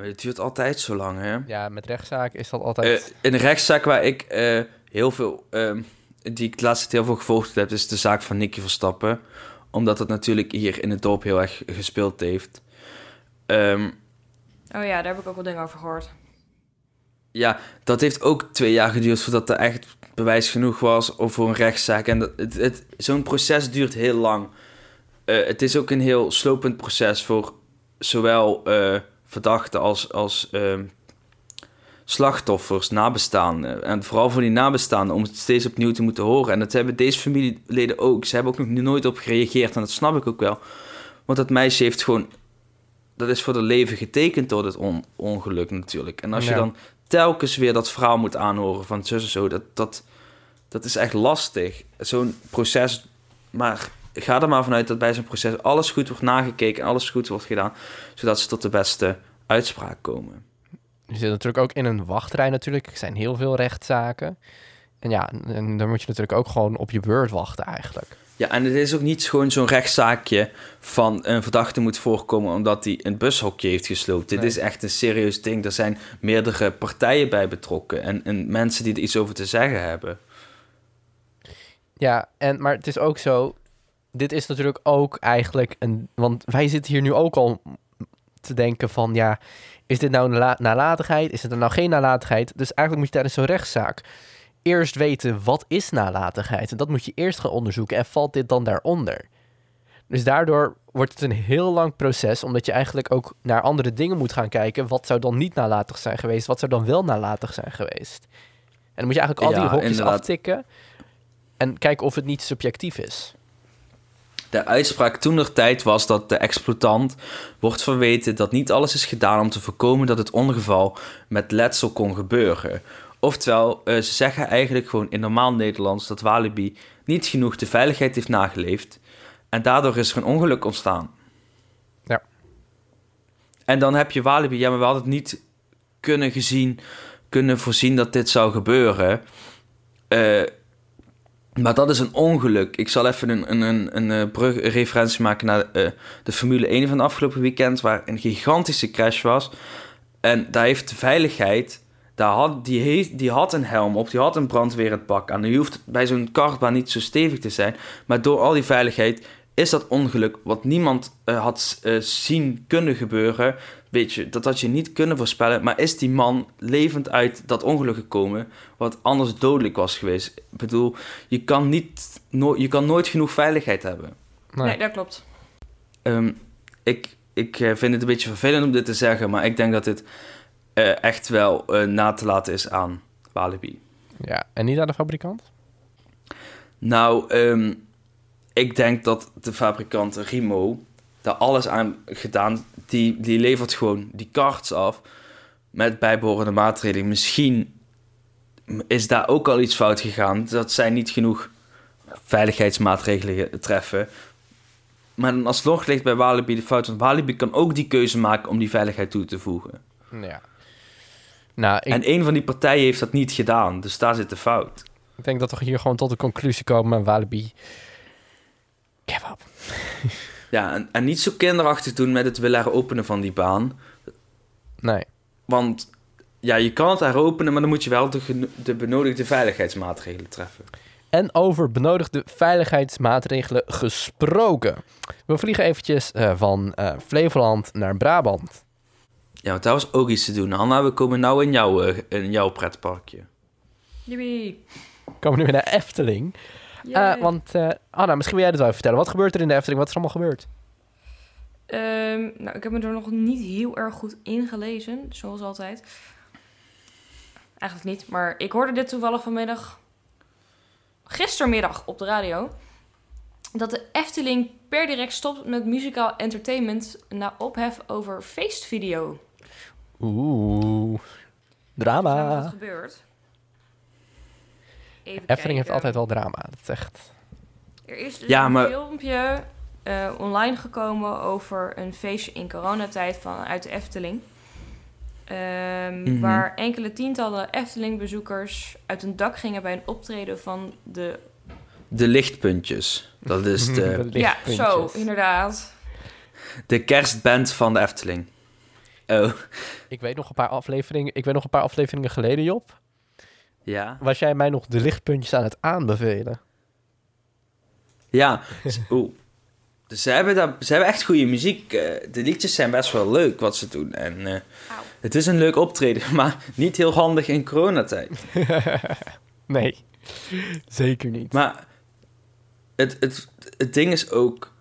Speaker 2: Het duurt altijd zo lang, hè?
Speaker 1: Ja, met rechtszaken is dat altijd...
Speaker 2: Eh, in een rechtszaak waar ik eh, heel veel, ehm, die ik de laatste tijd heel veel gevolgd heb, is de zaak van Nicky Verstappen. Omdat het natuurlijk hier in het dorp heel erg gespeeld heeft. Ehm,
Speaker 3: Oh ja, daar heb ik ook wel dingen over gehoord.
Speaker 2: ja, dat heeft ook twee jaar geduurd voordat er echt bewijs genoeg was of voor een rechtszaak. En dat, het, het, zo'n proces duurt heel lang. Eh, het is ook een heel slopend proces voor zowel eh, verdachten als, als ehm, slachtoffers, nabestaanden. En vooral voor die nabestaanden om het steeds opnieuw te moeten horen. En dat hebben deze familieleden ook. Ze hebben ook nog nooit op gereageerd en dat snap ik ook wel. Want dat meisje heeft gewoon... Dat is voor het leven getekend door dit on- ongeluk natuurlijk. En als je dan telkens weer dat verhaal moet aanhoren van zus en zo... Dat, dat, dat is echt lastig. Zo'n proces... Maar ga er maar vanuit dat bij zo'n proces alles goed wordt nagekeken... en alles goed wordt gedaan... zodat ze tot de beste uitspraak komen.
Speaker 1: Je zit natuurlijk ook in een wachtrij natuurlijk. Er zijn heel veel rechtszaken. En ja, en dan moet je natuurlijk ook gewoon op je beurt wachten eigenlijk.
Speaker 2: Ja, en het is ook niet gewoon zo'n rechtszaakje van een verdachte moet voorkomen omdat hij een bushokje heeft gesloopt. Dit is echt een serieus ding. Er zijn meerdere partijen bij betrokken en, en mensen die er iets over te zeggen hebben.
Speaker 1: Ja, en, maar het is ook zo... Dit is natuurlijk ook eigenlijk een... Want wij zitten hier nu ook al te denken van... Ja, is dit nou een nala- nalatigheid? Is het er nou geen nalatigheid? Dus eigenlijk moet je tijdens zo'n rechtszaak... Eerst weten, wat is nalatigheid? En dat moet je eerst gaan onderzoeken. En valt dit dan daaronder? Dus daardoor wordt het een heel lang proces... omdat je eigenlijk ook naar andere dingen moet gaan kijken. Wat zou dan niet nalatig zijn geweest? Wat zou dan wel nalatig zijn geweest? En dan moet je eigenlijk al die
Speaker 2: Ja,
Speaker 1: hokjes
Speaker 2: inderdaad.
Speaker 1: aftikken... en kijken of het niet subjectief is.
Speaker 2: De uitspraak toen tijd was dat de exploitant wordt verweten dat niet alles is gedaan om te voorkomen dat het ongeval met letsel kon gebeuren. Oftewel, eh, ze zeggen eigenlijk gewoon in normaal Nederlands dat Walibi niet genoeg de veiligheid heeft nageleefd en daardoor is er een ongeluk ontstaan.
Speaker 1: Ja.
Speaker 2: En dan heb je Walibi, ja, maar we hadden het niet kunnen gezien, kunnen voorzien dat dit zou gebeuren. Eh, maar dat is een ongeluk. Ik zal even een, een, een, een, eh, brug, een referentie maken naar eh, de Formule 1 van afgelopen weekend, waar een gigantische crash was. En daar heeft de veiligheid, daar had, die, die had een helm op, die had een brandweerpak aan. Nu hoeft het bij zo'n kartbaan niet zo stevig te zijn, maar door al die veiligheid is dat ongeluk, wat niemand eh, had zien kunnen gebeuren, weet je, dat had je niet kunnen voorspellen, maar is die man levend uit dat ongeluk gekomen, wat anders dodelijk was geweest. Ik bedoel, je kan, niet, no je kan nooit genoeg veiligheid hebben.
Speaker 3: Nee, dat klopt.
Speaker 2: Ehm, ik ik eh, vind het een beetje vervelend om dit te zeggen, maar ik denk dat dit eh, echt wel eh, na te laten is aan Walibi.
Speaker 1: Ja, en niet aan de fabrikant?
Speaker 2: Nou, ehm, ik denk dat de fabrikant Rimo daar alles aan gedaan. Die, die levert gewoon die karts af met bijbehorende maatregelen. Misschien is daar ook al iets fout gegaan. Dat zij niet genoeg veiligheidsmaatregelen treffen. Maar dan alsnog ligt bij Walibi de fout. Want Walibi kan ook die keuze maken om die veiligheid toe te voegen.
Speaker 1: Ja. Nou, ik,
Speaker 2: En een van die partijen heeft dat niet gedaan. Dus daar zit de fout.
Speaker 1: ik denk dat we hier gewoon tot de conclusie komen. Walibi. Give up.
Speaker 2: Ja, en, en niet zo kinderachtig doen met het willen heropenen van die baan.
Speaker 1: Nee.
Speaker 2: Want ja, je kan het heropenen, maar dan moet je wel de, de benodigde veiligheidsmaatregelen treffen.
Speaker 1: En over benodigde veiligheidsmaatregelen gesproken. We vliegen eventjes eh, van eh, Flevoland naar Brabant.
Speaker 2: Ja, want daar was ook iets te doen. Anna, we komen nou in jouw, eh, in jouw pretparkje.
Speaker 3: Jippie.
Speaker 1: We komen nu weer naar Efteling. Eh, want eh, Anna, misschien wil jij dat wel even vertellen. Wat gebeurt er in de Efteling? Wat is er allemaal gebeurd?
Speaker 3: Ehm, nou, ik heb me er nog niet heel erg goed ingelezen, zoals altijd. Eigenlijk niet, maar ik hoorde dit toevallig vanmiddag, gistermiddag op de radio, dat de Efteling per direct stopt met muzikaal entertainment na ophef over feestvideo.
Speaker 1: Oeh.
Speaker 3: Wat
Speaker 1: Drama.
Speaker 3: gebeurt? Even
Speaker 1: Efteling heeft altijd wel drama. Dat is echt...
Speaker 3: Er is dus
Speaker 2: Ja,
Speaker 3: een
Speaker 2: maar-
Speaker 3: filmpje eh, online gekomen over een feestje in coronatijd vanuit de Efteling. Ehm,
Speaker 2: Mhm.
Speaker 3: Waar enkele tientallen Efteling-bezoekers uit een dak gingen bij een optreden van de...
Speaker 2: De lichtpuntjes. Dat is de,
Speaker 1: De
Speaker 3: Ja, zo, inderdaad.
Speaker 2: de kerstband van de Efteling. Oh,
Speaker 1: Ik weet nog een paar afleveringen. Ik weet nog een paar afleveringen geleden, Job.
Speaker 2: ja.
Speaker 1: Was jij mij nog de lichtpuntjes aan het aanbevelen?
Speaker 2: Ja, oeh. Dus ze hebben, daar, ze hebben echt goede muziek. eh, de liedjes zijn best wel leuk wat ze doen. En eh. Het is een leuk optreden, maar niet heel handig in coronatijd.
Speaker 1: nee, zeker niet.
Speaker 2: Maar het, het, het ding is ook...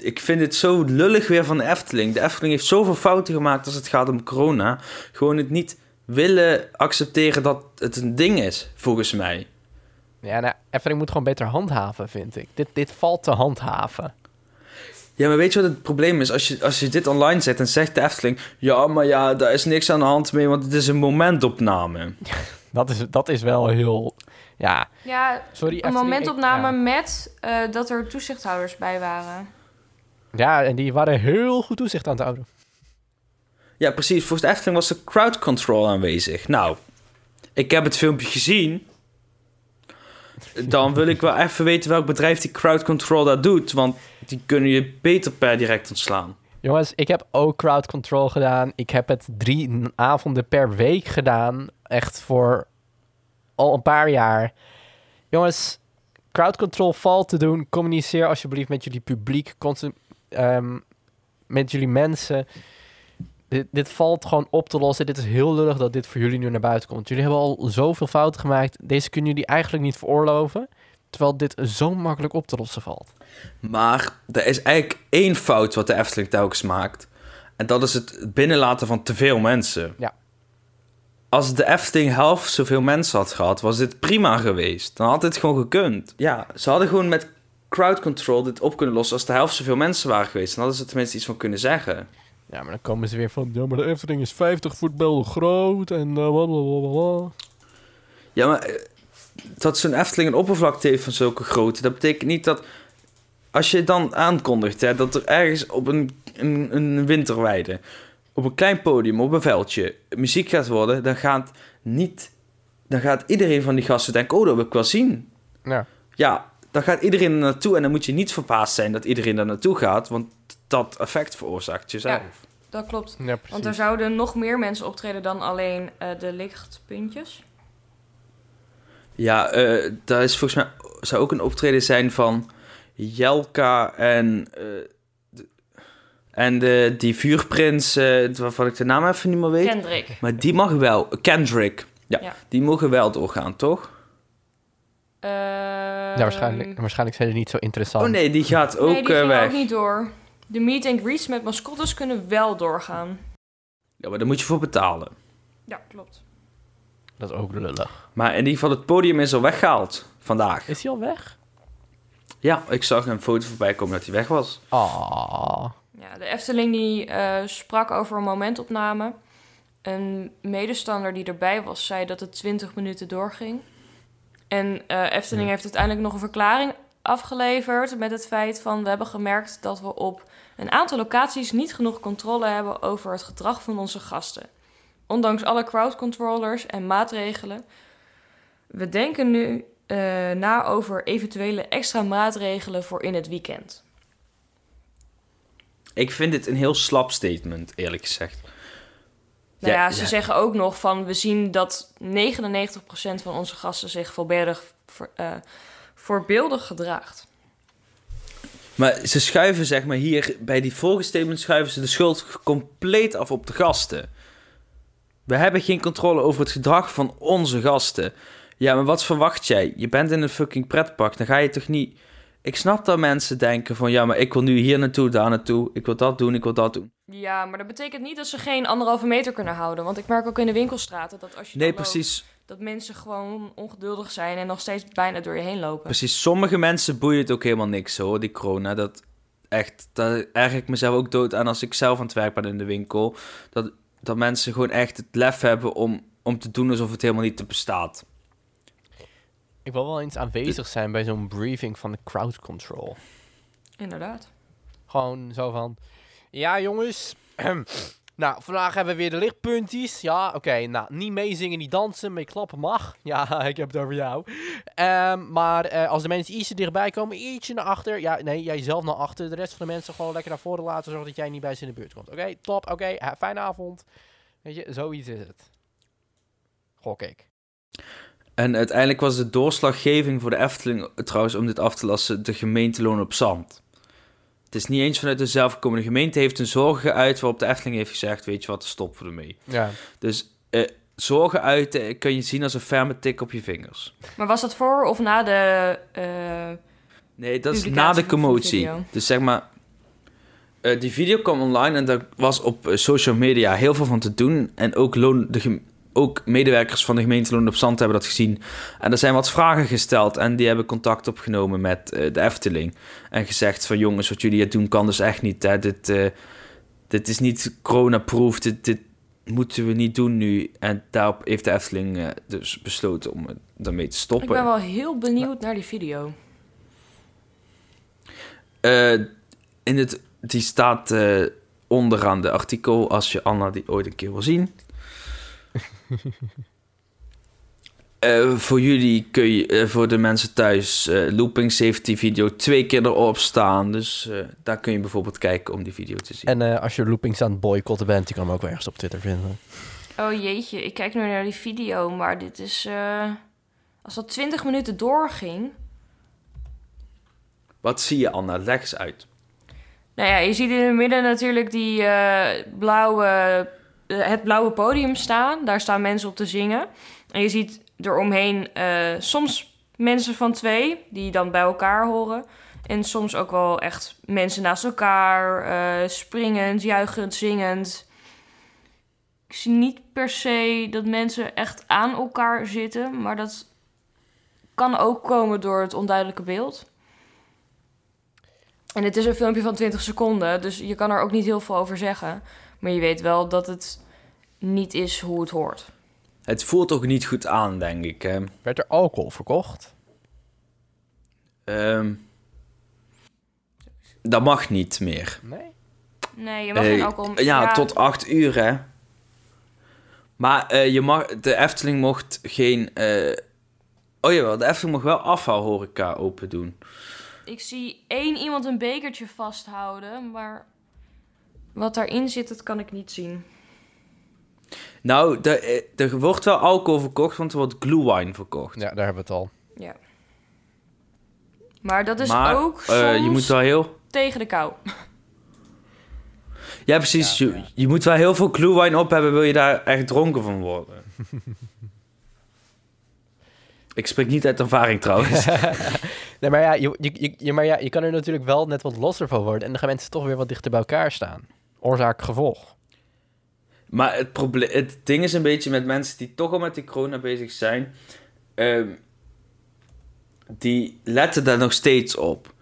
Speaker 2: Ik vind het zo lullig weer van de Efteling. De Efteling heeft zoveel fouten gemaakt als het gaat om corona. Gewoon het niet willen accepteren dat het een ding is, volgens mij.
Speaker 1: Ja, nou, Efteling moet gewoon beter handhaven, vind ik. Dit, dit valt te handhaven.
Speaker 2: Ja, maar weet je wat het probleem is? Als je, als je dit online zet en zegt de Efteling... Ja, maar ja, daar is niks aan de hand mee, want het is een momentopname.
Speaker 1: Dat is, dat is wel heel... Ja,
Speaker 3: Ja,
Speaker 1: sorry
Speaker 3: een
Speaker 1: Efteling,
Speaker 3: momentopname
Speaker 1: ik-
Speaker 3: met eh, dat er toezichthouders bij waren.
Speaker 1: ja. ja, en die waren heel goed toezicht aan het houden.
Speaker 2: Ja, precies. Volgens de Efteling was er crowd control aanwezig. Nou, ik heb het filmpje gezien. Dan wil ik wel even weten welk bedrijf die crowd control dat doet. Want die kunnen je beter per direct ontslaan.
Speaker 1: Jongens, ik heb ook crowd control gedaan. Ik heb het drie avonden per week gedaan. Echt voor al een paar jaar. Jongens, crowd control valt te doen. Communiceer alsjeblieft met jullie publiek. Ehm, met jullie mensen. Dit, dit valt gewoon op te lossen. Dit is heel lullig dat dit voor jullie nu naar buiten komt. Jullie hebben al zoveel fouten gemaakt. Deze kunnen jullie eigenlijk niet veroorloven. Terwijl dit zo makkelijk op te lossen valt.
Speaker 2: Maar er is eigenlijk één fout wat de Efteling telkens maakt. En dat is het binnenlaten van te veel mensen.
Speaker 1: Ja.
Speaker 2: Als de Efteling helft zoveel mensen had gehad, was dit prima geweest. Dan had dit gewoon gekund. Ja, ze hadden gewoon met crowd control dit op kunnen lossen als de helft zoveel mensen waren geweest. Dan hadden ze er tenminste iets van kunnen zeggen.
Speaker 1: Ja, maar dan komen ze weer van... Ja, maar de Efteling is 50 voetbal groot en blablabla.
Speaker 2: Ja, maar eh, dat zo'n Efteling een oppervlakte heeft van zulke grootte, dat betekent niet dat als je dan aankondigt hè, dat er ergens op een, een, een winterweide, op een klein podium, op een veldje, muziek gaat worden, dan gaat niet, dan gaat iedereen van die gasten denken, oh, dat wil ik wel zien.
Speaker 1: Ja.
Speaker 2: Ja, dan gaat iedereen er naartoe en dan moet je niet verbaasd zijn dat iedereen daar naartoe gaat, want dat effect veroorzaakt jezelf.
Speaker 3: Dat klopt.
Speaker 1: Ja, precies.
Speaker 3: Want er zouden nog meer mensen optreden dan alleen eh, de lichtpuntjes.
Speaker 2: Ja, eh daar is volgens mij zou ook een optreden zijn van Jelka en, eh, de- en de, die vuurprins, eh, waarvan ik de naam even niet meer weet.
Speaker 3: Kendrick.
Speaker 2: Maar die mag wel, Kendrick. Ja,
Speaker 3: Ja.
Speaker 2: die mogen wel doorgaan, toch?
Speaker 1: Ja, waarschijnlijk, waarschijnlijk zijn ze niet zo interessant.
Speaker 2: Oh nee, die gaat ook
Speaker 3: nee, die
Speaker 2: weg.
Speaker 3: ook niet door. De meet and greets met mascottes kunnen wel doorgaan.
Speaker 2: Ja, maar daar moet je voor betalen.
Speaker 3: Ja, klopt.
Speaker 1: Dat is ook lullig.
Speaker 2: Maar in ieder geval, het podium is al weggehaald vandaag.
Speaker 1: Is hij al weg?
Speaker 2: Ja, ik zag een foto voorbij komen dat hij weg was.
Speaker 1: Ah.
Speaker 3: Ja, de Efteling die eh, sprak over een momentopname. Een medestander die erbij was, zei dat het 20 minuten doorging. En eh, Efteling
Speaker 1: Ja.
Speaker 3: heeft uiteindelijk nog een verklaring afgeleverd met het feit van... we hebben gemerkt dat we op een aantal locaties niet genoeg controle hebben over het gedrag van onze gasten. Ondanks alle crowdcontrollers en maatregelen. We denken nu eh, na over eventuele extra maatregelen voor in het weekend.
Speaker 2: Ik vind dit een heel slap statement, eerlijk gezegd.
Speaker 3: Nou ja,
Speaker 2: Ja,
Speaker 3: ze
Speaker 2: ja.
Speaker 3: zeggen ook nog van... we zien dat 99% van onze gasten zich voorbeeldig, voor, eh, voorbeeldig gedraagt.
Speaker 2: Maar ze schuiven, zeg maar, hier bij die vorige statement schuiven ze de schuld compleet af op de gasten. We hebben geen controle over het gedrag van onze gasten. Ja, maar wat verwacht jij? Je bent in een fucking pretpark, dan ga je toch niet... Ik snap dat mensen denken van, ja, maar ik wil nu hier naartoe, daar naartoe. Ik wil dat doen, ik wil dat doen.
Speaker 3: Ja, maar dat betekent niet dat ze geen anderhalve meter kunnen houden. Want ik merk ook in de winkelstraten dat als je
Speaker 2: Nee,
Speaker 3: loopt,
Speaker 2: precies.
Speaker 3: Dat mensen gewoon ongeduldig zijn... en nog steeds bijna door je heen lopen.
Speaker 2: Precies, sommige mensen boeien het ook helemaal niks hoor, die corona. Dat echt, daar erg ik mezelf ook dood aan als ik zelf aan het werk ben in de winkel. Dat, dat mensen gewoon echt het lef hebben om, om te doen alsof het helemaal niet bestaat.
Speaker 1: Ik wil wel eens aanwezig zijn bij zo'n briefing van de crowd control.
Speaker 3: Inderdaad.
Speaker 1: Gewoon zo van... Ja, jongens. nou, vandaag hebben we weer de lichtpuntjes. Ja, oké. nou, niet meezingen, niet dansen. Mee klappen mag. Ja, ik heb het over jou. Ehm, maar eh, als de mensen ietsje dichtbij komen, ietsje naar achter. Ja, nee, jij zelf naar achter. De rest van de mensen gewoon lekker naar voren laten. Zorg dat jij niet bij ze in de buurt komt. Oké, top. Oké, fijne avond. Weet je, zoiets is het. Gok ik.
Speaker 2: En uiteindelijk was de doorslaggeving voor de Efteling, trouwens om dit af te lassen, de gemeenteloon op zand. Het is niet eens vanuit de zelfgekomen. De gemeente heeft een zorgen geuit waarop de Efteling heeft gezegd, weet je wat, stop voor ermee.
Speaker 1: Ja.
Speaker 2: Dus eh, zorgen uiten kun je zien als een ferme tik op je vingers.
Speaker 3: Maar was dat voor of na de... eh,
Speaker 2: Nee, dat is na de commotie. Dus zeg maar, eh, die video kwam online en daar was op eh, social media heel veel van te doen. En ook, loon, de ook medewerkers van de gemeente Loon op Zand hebben dat gezien. En er zijn wat vragen gesteld en die hebben contact opgenomen met eh, de Efteling. En gezegd van jongens, wat jullie hier doen kan dus echt niet. Hè? Dit, eh, dit is niet corona-proof, dit, dit moeten we niet doen nu. En daarop heeft de Efteling eh, dus besloten om daarmee te stoppen.
Speaker 3: ik ben wel heel benieuwd naar die video.
Speaker 2: In het, die staat onderaan de artikel, als je Anna die ooit een keer wil zien. Eh, voor jullie kun je, eh, voor de mensen thuis, eh, Looping Safety video twee keer erop staan. Dus eh, daar kun je bijvoorbeeld kijken om die video te zien.
Speaker 1: En eh, als je loopings aan het boycotten bent, je kan hem ook wel ergens op Twitter vinden.
Speaker 3: Oh jeetje, ik kijk nu naar die video, maar dit is... eh, als dat 20 minuten doorging...
Speaker 2: Wat zie je Anna? Leg eens uit.
Speaker 3: Nou ja, je ziet in het midden natuurlijk die eh, blauwe, eh, het blauwe podium staan. Daar staan mensen op te zingen. En je ziet eromheen eh soms mensen van twee, die dan bij elkaar horen. En soms ook wel echt mensen naast elkaar, eh, springend, juichend, zingend. Ik zie niet per se dat mensen echt aan elkaar zitten, maar dat kan ook komen door het onduidelijke beeld. En het is een filmpje van 20 seconden, dus je kan er ook niet heel veel over zeggen. Maar je weet wel dat het niet is hoe het hoort.
Speaker 2: Het voelt ook niet goed aan, denk ik. Hè?
Speaker 1: Werd er alcohol verkocht?
Speaker 2: Ehm, dat mag niet meer.
Speaker 1: Nee.
Speaker 3: Nee, je mag
Speaker 2: Eh,
Speaker 3: geen alcohol...
Speaker 2: Ja, tot acht uur, hè. Maar eh, je mag, de Efteling mocht geen... eh oh jawel, de Efteling mocht wel afvalhoreca open doen.
Speaker 3: Ik zie één iemand een bekertje vasthouden, maar wat daarin zit, dat kan ik niet zien.
Speaker 2: Nou, de, eh, er wordt wel alcohol verkocht, want er wordt glühwein verkocht.
Speaker 1: Ja, daar hebben we het al.
Speaker 3: Ja. Maar dat is
Speaker 2: maar
Speaker 3: ook
Speaker 2: eh,
Speaker 3: soms
Speaker 2: je moet wel heel...
Speaker 3: tegen de kou.
Speaker 2: Ja, precies.
Speaker 1: Ja,
Speaker 2: je,
Speaker 1: ja.
Speaker 2: je moet wel heel veel glühwein op hebben, wil je daar echt dronken van worden. Ik spreek niet uit ervaring trouwens.
Speaker 1: Nee, maar ja, je, je, je, je- maar ja, je kan er natuurlijk wel net wat losser van worden. En dan gaan mensen toch weer wat dichter bij elkaar staan. Oorzaak, gevolg.
Speaker 2: Maar het, probleem, het ding is een beetje met mensen die toch al met die corona bezig zijn. ehm, die letten daar nog steeds op.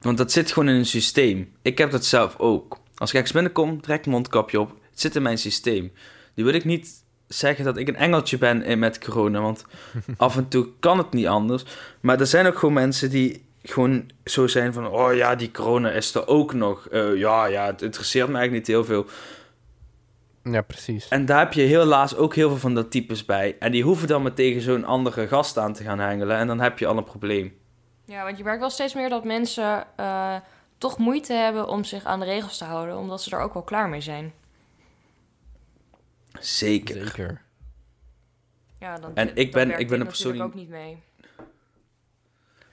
Speaker 2: Want dat zit gewoon in een systeem. Ik heb dat zelf ook. Als ik ergens binnenkom, trek ik mondkapje op. Het zit in mijn systeem. Nu wil ik niet zeggen dat ik een engeltje ben met corona. Want af en toe kan het niet anders. Maar er zijn ook gewoon mensen die gewoon zo zijn van... Oh ja, die corona is er ook nog. Eh, ja, ja, het interesseert me eigenlijk niet heel veel.
Speaker 1: Ja, precies.
Speaker 2: En daar heb je helaas ook heel veel van dat types bij. En die hoeven dan maar tegen zo'n andere gast aan te gaan hengelen. En dan heb je al een probleem.
Speaker 3: Ja, want je merkt wel steeds meer dat mensen eh, toch moeite hebben om zich aan de regels te houden, omdat ze er ook wel klaar mee zijn.
Speaker 2: Zeker.
Speaker 1: Zeker.
Speaker 3: Ja, dan,
Speaker 2: En ik
Speaker 3: dan
Speaker 2: ben- ik ben een persoon die-
Speaker 3: ook niet mee.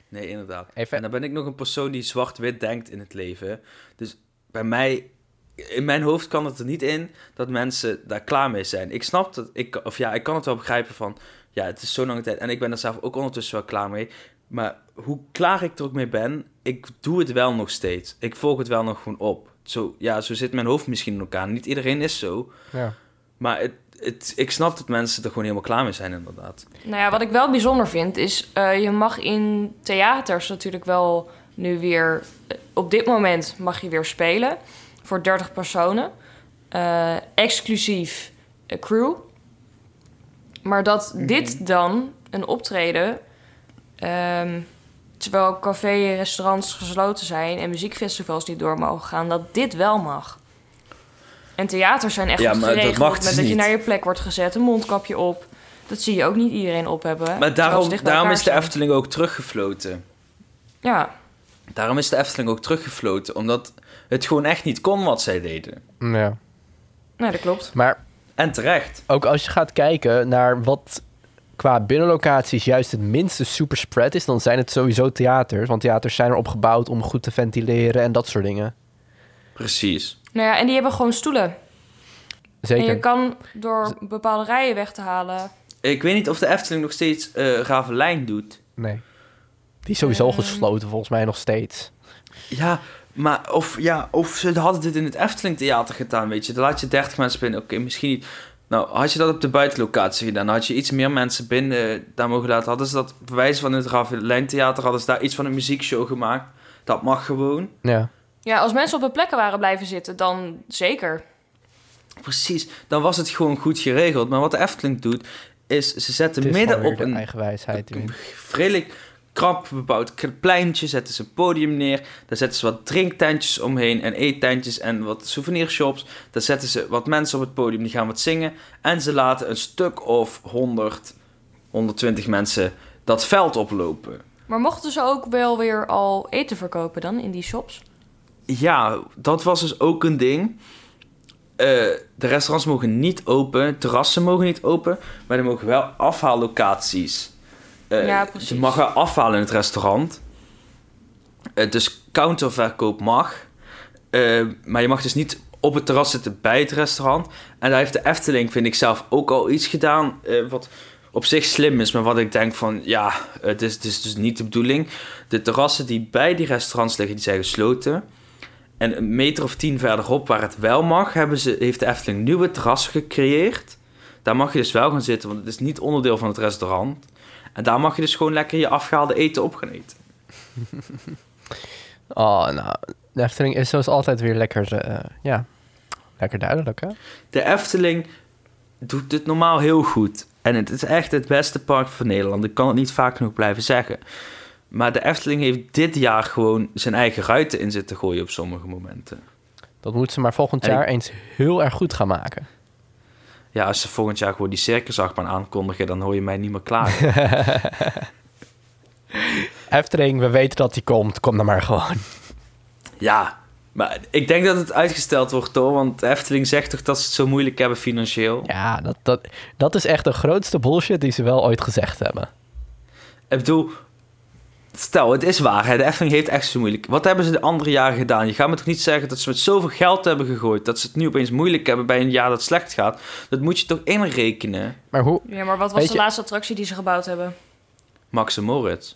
Speaker 2: Nee, inderdaad.
Speaker 1: Even-
Speaker 2: En dan ben ik nog een persoon die zwart-wit denkt in het leven. Dus bij mij, in mijn hoofd kan het er niet in dat mensen daar klaar mee zijn. Ik snap dat, ik, of ja, ik kan het wel begrijpen van, ja, het is zo'n lange tijd. En ik ben er zelf ook ondertussen wel klaar mee. Maar hoe klaar ik er ook mee ben, ik doe het wel nog steeds. Ik volg het wel nog gewoon op. Zo, ja, zo zit mijn hoofd misschien in elkaar. Niet iedereen is zo.
Speaker 1: Ja.
Speaker 2: Maar het, het, ik snap dat mensen er gewoon helemaal klaar mee zijn, inderdaad.
Speaker 3: Nou ja, wat ik wel bijzonder vind, is eh, je mag in theaters natuurlijk wel nu weer... eh, op dit moment mag je weer spelen voor 30 personen. eh, exclusief eh, crew. Maar dat dit dan een optreden... ehm, terwijl café, restaurants gesloten zijn en muziekfestivals niet door mogen gaan, dat dit wel mag. En theaters zijn echt
Speaker 2: Ja,
Speaker 3: goed
Speaker 2: maar dat mag
Speaker 3: met
Speaker 2: dus
Speaker 3: dat je
Speaker 2: niet.
Speaker 3: naar je plek wordt gezet, een mondkapje op. Dat zie je ook niet iedereen op hebben.
Speaker 2: Maar daarom, daarom is de. Efteling ook teruggefloten.
Speaker 3: Ja,
Speaker 2: Daarom is de Efteling ook teruggefloten. Omdat het gewoon echt niet kon wat zij deden.
Speaker 1: ja.
Speaker 3: nee, dat klopt.
Speaker 1: Maar
Speaker 2: En terecht.
Speaker 1: ook als je gaat kijken naar wat qua binnenlocaties juist het minste superspread is, dan zijn het sowieso theaters. Want theaters zijn erop gebouwd om goed te ventileren en dat soort dingen.
Speaker 2: Precies.
Speaker 3: Nou ja, en die hebben gewoon stoelen. En
Speaker 1: Zeker.
Speaker 3: je kan door bepaalde rijen weg te halen...
Speaker 2: Ik weet niet of de Efteling nog steeds eh Ravelijn doet.
Speaker 1: Nee. Die is sowieso
Speaker 3: Ehm.
Speaker 1: gesloten volgens mij nog steeds.
Speaker 2: Ja, maar of, ja, of ze hadden dit in het Efteling Theater gedaan, weet je. Dan laat je 30 mensen binnen. Oké, misschien niet. Nou, had je dat op de buitenlocatie gedaan, dan had je iets meer mensen binnen eh, daar mogen laten. Hadden ze dat bewijs van het Ravelijn Theater, hadden ze daar iets van een muziekshow gemaakt. Dat mag gewoon.
Speaker 1: Ja.
Speaker 3: Ja, als mensen op hun plekken waren blijven zitten, dan zeker.
Speaker 2: Precies, dan was het gewoon goed geregeld. Maar wat de Efteling doet, is ze zetten
Speaker 1: Het is
Speaker 2: midden op een
Speaker 1: eigen wijsheid. erin.
Speaker 2: redelijk krap bebouwd pleintje, zetten ze een podium neer. Daar zetten ze wat drinktentjes omheen en eettentjes en wat souvenirshops. Daar zetten ze wat mensen op het podium, die gaan wat zingen. En ze laten een stuk of 100, 120 mensen dat veld oplopen.
Speaker 3: Maar mochten ze ook wel weer al eten verkopen dan in die shops?
Speaker 2: Ja, dat was dus ook een ding. Eh, de restaurants mogen niet open, terrassen mogen niet open, maar er mogen wel afhaallocaties. Eh,
Speaker 3: Ja.
Speaker 2: Je mag wel afhalen in het restaurant. Eh, dus counterverkoop mag. Eh, maar je mag dus niet op het terras zitten bij het restaurant. En daar heeft de Efteling, vind ik zelf, ook al iets gedaan. wat op zich slim is, maar wat ik denk van ja, het is, het is dus niet de bedoeling. De terrassen die bij die restaurants liggen, die zijn gesloten. En een meter of tien verderop, waar het wel mag, hebben ze, heeft de Efteling nieuwe terrassen gecreëerd. Daar mag je dus wel gaan zitten, want het is niet onderdeel van het restaurant. En daar mag je dus gewoon lekker je afgehaalde eten op gaan eten.
Speaker 1: Oh, nou, de Efteling is zoals altijd weer lekker, eh, ja, lekker duidelijk, hè?
Speaker 2: De Efteling doet het normaal heel goed. En het is echt het beste park van Nederland. Ik kan het niet vaak genoeg blijven zeggen. Maar de Efteling heeft dit jaar gewoon zijn eigen ruiten in zitten gooien op sommige momenten.
Speaker 1: Dat moeten ze maar volgend
Speaker 2: ik-
Speaker 1: jaar eens heel erg goed gaan maken.
Speaker 2: Ja, als ze volgend jaar gewoon die circusachtbaan aankondigen, dan hoor je mij niet meer klaar.
Speaker 1: Efteling, we weten dat die komt. Kom dan maar gewoon.
Speaker 2: ja, maar ik denk dat het uitgesteld wordt hoor. Want Efteling zegt toch dat ze het zo moeilijk hebben financieel.
Speaker 1: Ja, dat, dat, dat is echt de grootste bullshit die ze wel ooit gezegd hebben.
Speaker 2: Ik bedoel, stel, het is waar. Hè? De Efteling heeft echt zo moeilijk. Wat hebben ze de andere jaren gedaan? Je gaat me toch niet zeggen dat ze met zoveel geld hebben gegooid... dat ze het nu opeens moeilijk hebben bij een jaar dat slecht gaat? Dat moet je toch inrekenen?
Speaker 1: Maar hoe...
Speaker 3: Ja, maar wat was
Speaker 1: Weet
Speaker 3: de
Speaker 1: je-
Speaker 3: laatste attractie die ze gebouwd hebben?
Speaker 2: Max en Moritz.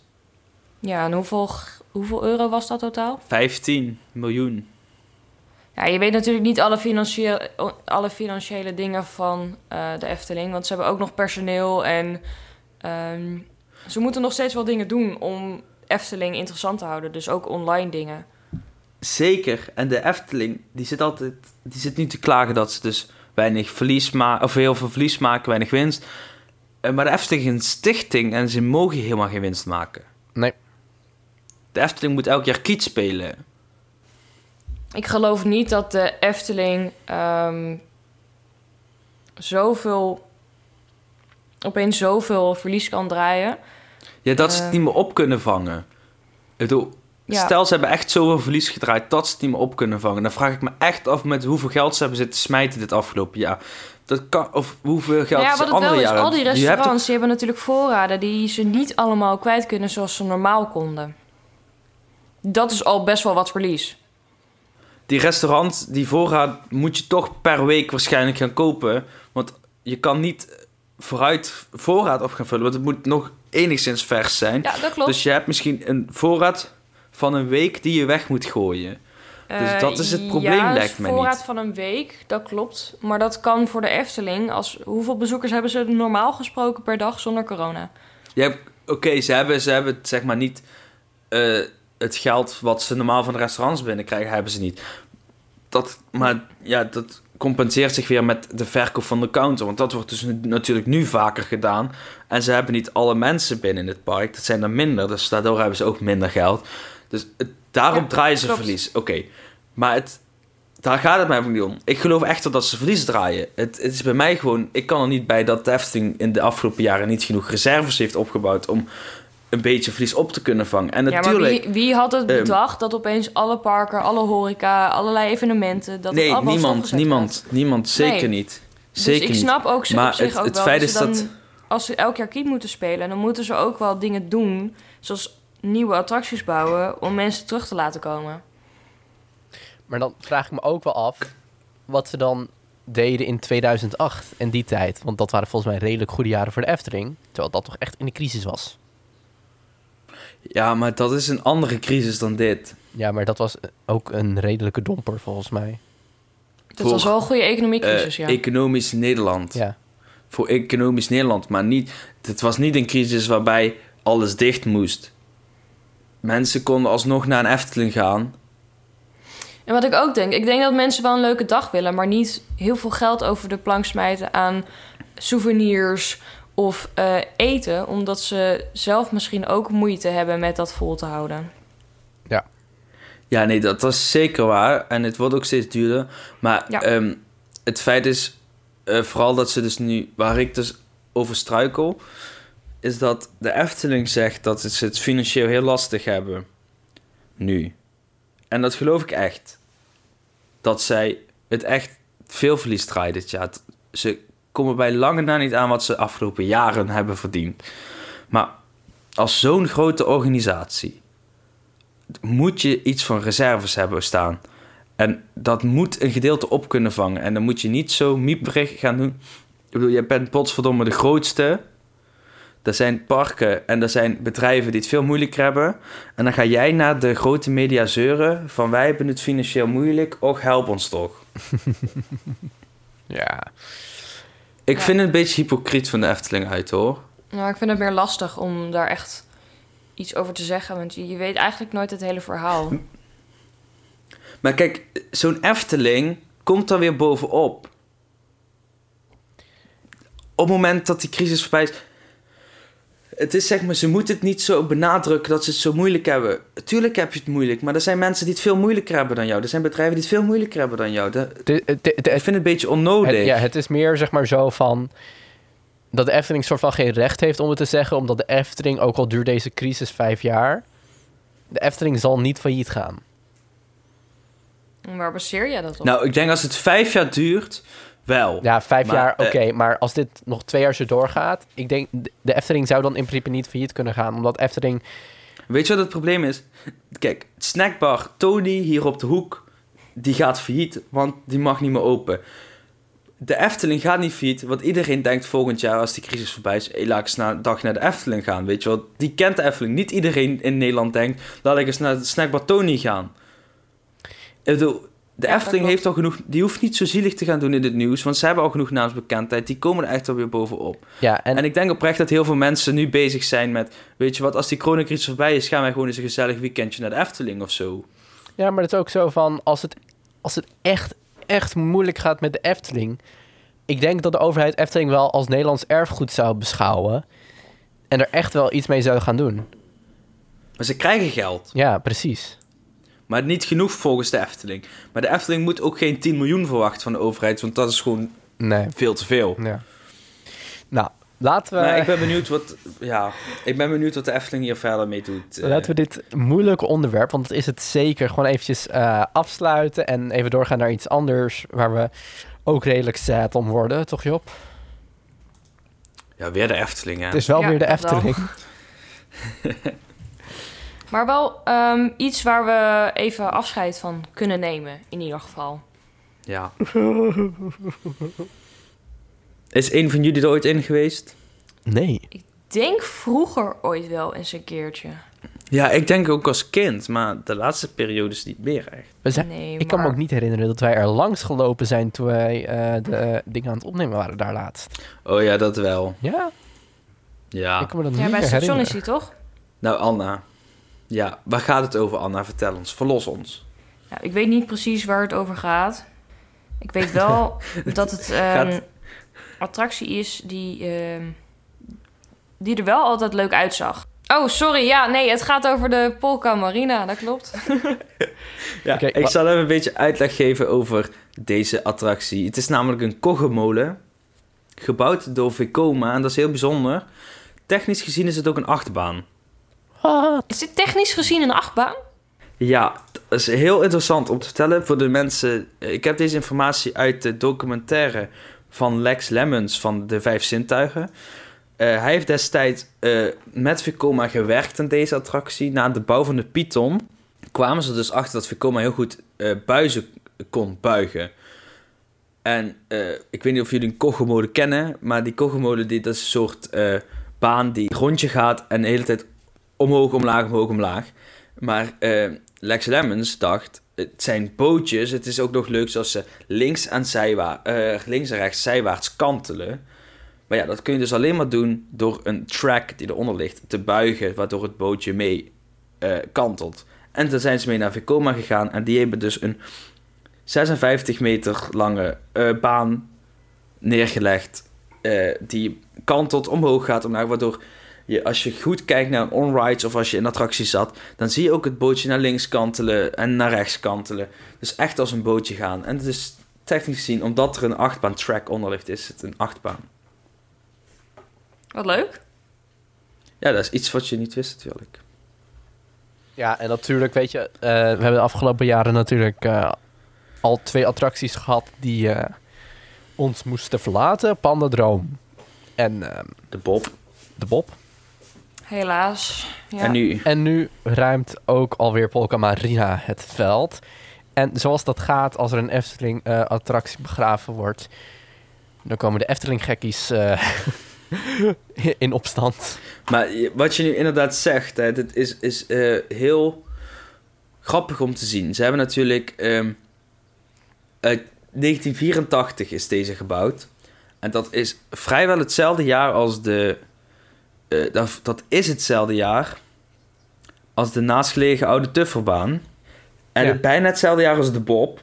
Speaker 3: Ja, en hoeveel, hoeveel euro was dat totaal?
Speaker 2: 15 miljoen.
Speaker 3: Ja, je weet natuurlijk niet alle financiële, alle financiële dingen van eh, de Efteling. Want ze hebben ook nog personeel en ehm, ze moeten nog steeds wel dingen doen om Efteling interessant te houden. Dus ook online dingen.
Speaker 2: Zeker. En de Efteling, die zit altijd... Die zit nu te klagen dat ze dus weinig verlies maken... of heel veel verlies maken, weinig winst. Eh, Maar de Efteling is een stichting en ze mogen helemaal geen winst maken.
Speaker 1: Nee.
Speaker 2: De Efteling moet elk jaar kiet spelen.
Speaker 3: Ik geloof niet dat de Efteling ehm, zoveel, opeens zoveel verlies kan draaien.
Speaker 2: Ja, dat ze het
Speaker 3: Eh.
Speaker 2: niet meer op kunnen vangen. Ik bedoel,
Speaker 3: Ja.
Speaker 2: stel ze hebben echt zoveel verlies gedraaid dat ze het niet meer op kunnen vangen. Dan vraag ik me echt af met hoeveel geld ze hebben zitten smijten dit afgelopen jaar. Dat kan, of hoeveel geld
Speaker 3: Nou ja,
Speaker 2: ze
Speaker 3: wat het
Speaker 2: andere
Speaker 3: wel is,
Speaker 2: jaren...
Speaker 3: al die
Speaker 2: hebt
Speaker 3: restaurants die hebben natuurlijk voorraden die ze niet allemaal kwijt kunnen zoals ze normaal konden. Dat is al best wel wat verlies.
Speaker 2: die restaurants, die voorraad moet je toch per week waarschijnlijk gaan kopen. Want je kan niet vooruit voorraad op gaan vullen, want het moet nog enigszins vers zijn.
Speaker 3: Ja, dat klopt.
Speaker 2: Dus je hebt misschien een voorraad van een week die je weg moet gooien. dus
Speaker 3: Eh,
Speaker 2: dat is het probleem,
Speaker 3: ja,
Speaker 2: lijkt mij
Speaker 3: voorraad
Speaker 2: niet.
Speaker 3: van een week, dat klopt. Maar dat kan voor de Efteling. Als, hoeveel bezoekers hebben ze normaal gesproken per dag zonder corona?
Speaker 2: Hebt- Oké, ze, hebben, ze hebben zeg maar niet eh, het geld wat ze normaal van de restaurants binnenkrijgen, hebben ze niet. Dat, maar ja, dat compenseert zich weer met de verkoop van de counter. Want dat wordt dus natuurlijk nu vaker gedaan. En ze hebben niet alle mensen binnen in het park. Dat zijn er minder, dus daardoor hebben ze ook minder geld. Dus het, daarom
Speaker 3: Ja,
Speaker 2: draaien ze
Speaker 3: klopt.
Speaker 2: verlies. Oké, maar het, daar gaat het mij ook niet om. Ik geloof echt dat ze verlies draaien. Het, het is bij mij gewoon... Ik kan er niet bij dat de Efteling in de afgelopen jaren niet genoeg reserves heeft opgebouwd... om een beetje verlies op te kunnen vangen. En
Speaker 3: Ja, maar
Speaker 2: natuurlijk...
Speaker 3: wie, wie had het
Speaker 2: ehm,
Speaker 3: bedacht dat opeens alle parken, alle horeca, allerlei evenementen... Dat
Speaker 2: nee, niemand, niemand, niemand, zeker
Speaker 3: Nee.
Speaker 2: niet.
Speaker 3: Dus
Speaker 2: Zeker
Speaker 3: ik
Speaker 2: niet.
Speaker 3: snap ook,
Speaker 2: Maar
Speaker 3: op zich
Speaker 2: het-
Speaker 3: ook
Speaker 2: het
Speaker 3: wel
Speaker 2: feit
Speaker 3: dat
Speaker 2: is
Speaker 3: ze dan,
Speaker 2: dat-
Speaker 3: als ze elk jaar Kiet moeten spelen... dan moeten ze ook wel dingen doen, zoals nieuwe attracties bouwen... om mensen terug te laten komen.
Speaker 1: Maar dan vraag ik me ook wel af wat ze dan deden in 2008 en die tijd. Want dat waren volgens mij redelijk goede jaren voor de Efteling. Terwijl dat toch echt in de crisis was.
Speaker 2: Ja, maar dat is een andere crisis dan dit.
Speaker 1: Ja, maar dat was ook een redelijke domper volgens mij.
Speaker 3: Dat was wel een goede economiecrisis,
Speaker 2: Eh,
Speaker 3: ja.
Speaker 2: Economisch Nederland.
Speaker 1: Ja,
Speaker 2: Voor economisch Nederland. Maar niet, het was niet een crisis waarbij alles dicht moest. Mensen konden alsnog naar een Efteling gaan.
Speaker 3: En wat ik ook denk, ik denk dat mensen wel een leuke dag willen, maar niet heel veel geld over de plank smijten aan souvenirs of eh, eten, omdat ze zelf misschien ook moeite hebben met dat vol te houden.
Speaker 2: Ja, nee, dat was zeker waar. En het wordt ook steeds duurder. Maar
Speaker 3: Ja.
Speaker 2: ehm, het feit is eh, vooral dat ze dus nu, waar ik dus over struikel, is dat de Efteling zegt dat ze het financieel heel lastig hebben. Nu. En dat geloof ik echt. Dat zij het echt veel verlies draaien dit jaar. Ze komen bij lange na niet aan wat ze afgelopen jaren hebben verdiend. Maar als zo'n grote organisatie moet je iets van reserves hebben staan. En dat moet een gedeelte op kunnen vangen. En dan moet je niet zo mieperig gaan doen. Ik bedoel, je bent potsverdomme de grootste. Er zijn parken en er zijn bedrijven die het veel moeilijker hebben. En dan ga jij naar de grote media zeuren van wij hebben het financieel moeilijk. Och, help ons toch.
Speaker 1: ja.
Speaker 2: Ik
Speaker 3: Ja.
Speaker 2: vind het een beetje hypocriet van de Efteling uit hoor.
Speaker 3: Nou, ik vind het meer lastig om daar echt iets over te zeggen, want je je weet eigenlijk nooit het hele verhaal.
Speaker 2: Maar kijk, zo'n Efteling komt er weer bovenop. Op het moment dat die crisis voorbij is. Het is zeg maar, ze moeten het niet zo benadrukken dat ze het zo moeilijk hebben. Tuurlijk heb je het moeilijk, maar er zijn mensen die het veel moeilijker hebben dan jou. Er zijn bedrijven die het veel moeilijker hebben dan jou. Dat,
Speaker 1: De, de, de-
Speaker 2: ik vind het een beetje onnodig.
Speaker 1: het, ja, het is meer zeg maar zo van... dat de Efteling soort van geen recht heeft om het te zeggen... omdat de Efteling, ook al duurt deze crisis vijf jaar... de Efteling zal niet failliet gaan.
Speaker 3: Waar baseer jij dat op?
Speaker 2: Nou, ik denk als het vijf jaar duurt, wel.
Speaker 1: Ja, vijf
Speaker 2: Maar,
Speaker 1: jaar, oké.
Speaker 2: eh,
Speaker 1: maar als dit nog twee jaar zo doorgaat... ik denk, de- de Efteling zou dan in principe niet failliet kunnen gaan. Omdat Efteling...
Speaker 2: Weet je wat het probleem is? Kijk, snackbar Tony hier op de hoek, die gaat failliet, want die mag niet meer open. De Efteling gaat niet failliet, want iedereen denkt volgend jaar als die crisis voorbij is, hey, laat ik eens na een dag naar de Efteling gaan, weet je wel. Die kent de Efteling. Niet iedereen in Nederland denkt, laat ik eens naar de snackbar Tony gaan. Ik bedoel, de
Speaker 3: Ja,
Speaker 2: Efteling heeft al genoeg, die hoeft niet zo zielig te gaan doen in het nieuws, want ze hebben al genoeg naamsbekendheid, die komen er echt alweer bovenop.
Speaker 1: Ja, en,
Speaker 2: En ik denk oprecht dat heel veel mensen nu bezig zijn met... Weet je wat, als die coronacrisis voorbij is... gaan wij gewoon eens een gezellig weekendje naar de Efteling of zo.
Speaker 1: ja, maar het is ook zo van... als het, als het echt, echt moeilijk gaat met de Efteling... ik denk dat de overheid Efteling wel als Nederlands erfgoed zou beschouwen... en er echt wel iets mee zou gaan doen.
Speaker 2: Maar ze krijgen geld.
Speaker 1: Ja, precies.
Speaker 2: Maar niet genoeg volgens de Efteling. Maar de Efteling moet ook geen 10 miljoen verwachten van de overheid... want dat is gewoon
Speaker 1: Nee,
Speaker 2: veel te veel.
Speaker 1: ja. Nou, laten we...
Speaker 2: Maar ik ben benieuwd wat... Ja, ik ben benieuwd wat de Efteling hier verder mee doet. eh.
Speaker 1: Laten we dit moeilijke onderwerp, want dat is het zeker, gewoon eventjes eh, afsluiten en even doorgaan naar iets anders waar we ook redelijk sad om worden, toch Job?
Speaker 2: Ja, weer de Efteling, hè.
Speaker 1: Het is wel
Speaker 3: Ja,
Speaker 1: weer de. Efteling.
Speaker 3: Maar wel ehm, iets waar we even afscheid van kunnen nemen, in ieder geval.
Speaker 2: Ja. Is een van jullie er ooit in geweest?
Speaker 1: Nee.
Speaker 3: Denk vroeger ooit wel eens een keertje.
Speaker 2: Ja, ik denk ook als kind. Maar de laatste periodes niet meer echt.
Speaker 1: We zijn,
Speaker 3: Nee,
Speaker 1: ik kan me ook niet herinneren dat wij er langs gelopen zijn toen wij eh, de dingen aan het opnemen waren daar laatst.
Speaker 2: Oh ja, dat wel.
Speaker 1: Ja,
Speaker 2: Ja.
Speaker 1: ik kan me dat
Speaker 3: Ja,
Speaker 1: niet
Speaker 3: bij het station is die toch?
Speaker 2: Nou, Anna. Ja, waar gaat het over, Anna? Vertel ons. Verlos ons.
Speaker 3: Nou, ik weet niet precies waar het over gaat. Ik weet wel dat het een
Speaker 2: Gaat-
Speaker 3: attractie is die, ehm, die er wel altijd leuk uitzag. Oh, sorry. Ja, nee, het gaat over de Polka Marina. Dat klopt.
Speaker 2: Ja, ik zal even een beetje uitleg geven over deze attractie. Het is namelijk een koggemolen. Gebouwd door Vekoma. En dat is heel bijzonder. Technisch gezien is het ook een achtbaan.
Speaker 1: Wat?
Speaker 3: Is dit technisch gezien een achtbaan?
Speaker 2: Ja, dat is heel interessant om te vertellen voor de mensen. Ik heb deze informatie uit de documentaire van Lex Lemmens van de Vijf Zintuigen. Eh, hij heeft destijds eh, met Vekoma gewerkt aan deze attractie na de bouw van de Python. kwamen ze dus achter dat Vekoma heel goed eh, buizen kon buigen. En eh, ik weet niet of jullie een kogelmolen kennen, maar die kogelmolen die, dat is een soort eh, baan die rondje gaat en de hele tijd omhoog, omlaag, omhoog, omlaag. Maar eh, Lex Lemmens dacht, het zijn bootjes, het is ook nog leuk zoals ze links en, zijwa eh, links en rechts zijwaarts kantelen. Maar ja, dat kun je dus alleen maar doen door een track die eronder ligt te buigen, waardoor het bootje mee eh, kantelt. En toen zijn ze mee naar Vekoma gegaan en die hebben dus een 56 meter lange baan neergelegd. die kantelt omhoog gaat omlaag, waardoor je, als je goed kijkt naar een on-rides of als je in attracties zat, dan zie je ook het bootje naar links kantelen en naar rechts kantelen. Dus echt als een bootje gaan. En het is technisch gezien, omdat er een achtbaan track onder ligt, is het een achtbaan.
Speaker 3: Wat leuk.
Speaker 2: Ja, dat is iets wat je niet wist natuurlijk.
Speaker 1: Ja, en natuurlijk, weet je, eh, we hebben de afgelopen jaren natuurlijk eh, al twee attracties gehad die eh, ons moesten verlaten. Pandadroom en ehm,
Speaker 2: De Bob.
Speaker 1: de Bob.
Speaker 3: Helaas. Ja.
Speaker 2: En nu,
Speaker 1: En nu ruimt ook alweer Polka Marina het veld. En zoals dat gaat als er een Efteling-attractie begraven wordt... dan komen de Efteling-gekkies eh, in opstand.
Speaker 2: Maar wat je nu inderdaad zegt, hè, dit is, is eh, heel grappig om te zien. Ze hebben natuurlijk... ehm, uit 1984 is deze gebouwd. En dat is vrijwel hetzelfde jaar als de... eh, dat, dat is hetzelfde jaar als de naastgelegen oude Tufferbaan. En
Speaker 1: Ja.
Speaker 2: het bijna hetzelfde jaar als de Bob.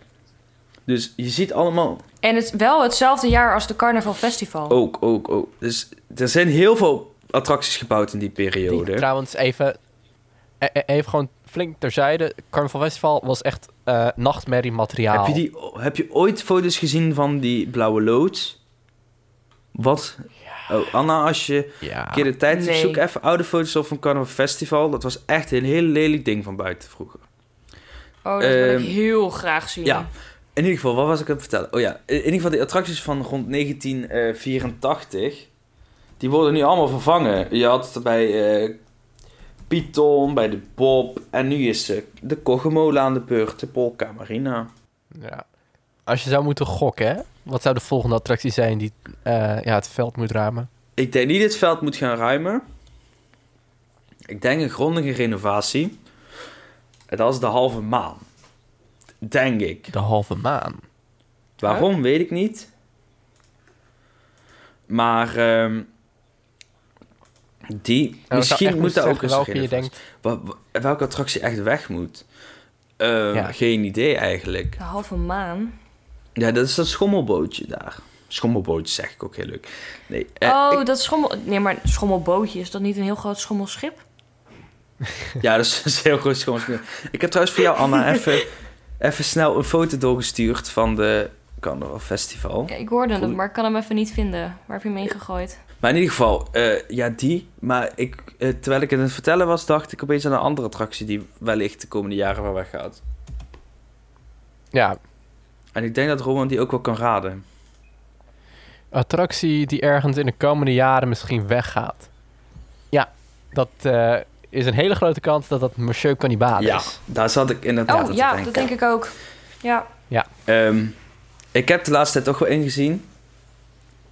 Speaker 2: Dus je ziet allemaal
Speaker 3: En het wel hetzelfde jaar als de Carnaval Festival.
Speaker 2: ook, ook, ook. Dus er zijn heel veel attracties gebouwd in die periode.
Speaker 1: Die, trouwens, even, e- e- even gewoon flink terzijde. Carnaval Festival was echt eh nachtmerrie materiaal.
Speaker 2: Heb je, die, heb je ooit foto's gezien van die blauwe loods? Wat? Oh, Anna, als je
Speaker 1: Ja.
Speaker 2: een keer de tijd hebt,
Speaker 3: Nee.
Speaker 2: zoek even oude foto's op van Carnaval Festival. Dat was echt een heel lelijk ding van buiten vroeger.
Speaker 3: Oh, dat wil ik
Speaker 2: Ehm,
Speaker 3: heel graag zien.
Speaker 2: Ja, in ieder geval, wat was ik aan het vertellen? Oh ja, in ieder geval die attracties van rond 1984, die worden nu allemaal vervangen. Je had het bij eh Python, bij de Bob en nu is eh, de Kogemolen aan de beurt, de Polka Marina.
Speaker 1: Ja. Als je zou moeten gokken, hè? wat zou de volgende attractie zijn die eh, ja, het veld moet ruimen?
Speaker 2: Ik denk niet dat het veld moet gaan ruimen. Ik denk een grondige renovatie. En dat is de halve maan. Denk ik.
Speaker 1: De halve maan.
Speaker 2: Waarom, weet ik niet. Maar ehm, die,
Speaker 1: En zou
Speaker 2: misschien moet
Speaker 1: moeten
Speaker 2: daar ook eens
Speaker 1: welke je denkt.
Speaker 2: Welke attractie echt weg moet. Eh,
Speaker 1: Ja.
Speaker 2: Geen idee eigenlijk.
Speaker 3: De halve maan.
Speaker 2: Ja, dat is dat schommelbootje daar. Schommelbootje zeg ik ook heel leuk. Nee, eh,
Speaker 3: oh,
Speaker 2: ik-
Speaker 3: dat schommel... Nee, maar schommelbootje, is dat niet een heel groot schommelschip?
Speaker 2: Ja, dat is een heel groot schoonspel. Ik heb trouwens voor jou, Anna, even, even snel een foto doorgestuurd van de Carnaval Festival.
Speaker 3: Ja, ik hoorde hem, maar ik kan hem even niet vinden. Waar heb je hem ingegooid?
Speaker 2: Maar in ieder geval, eh, ja, die. Maar ik, eh, terwijl ik het aan het vertellen was, dacht ik opeens aan een andere attractie die wellicht de komende jaren wel weggaat.
Speaker 1: Ja,
Speaker 2: En ik denk dat Roman die ook wel kan raden.
Speaker 1: attractie die ergens in de komende jaren misschien weggaat. Ja, dat eh, is een hele grote kans dat dat Monsieur Cannibale
Speaker 2: ja,
Speaker 1: is.
Speaker 2: daar zat ik inderdaad aan
Speaker 3: oh,
Speaker 2: te
Speaker 3: ja,
Speaker 2: denken.
Speaker 3: dat denk ik ook. Ja.
Speaker 2: Ehm, ik heb de laatste tijd toch wel ingezien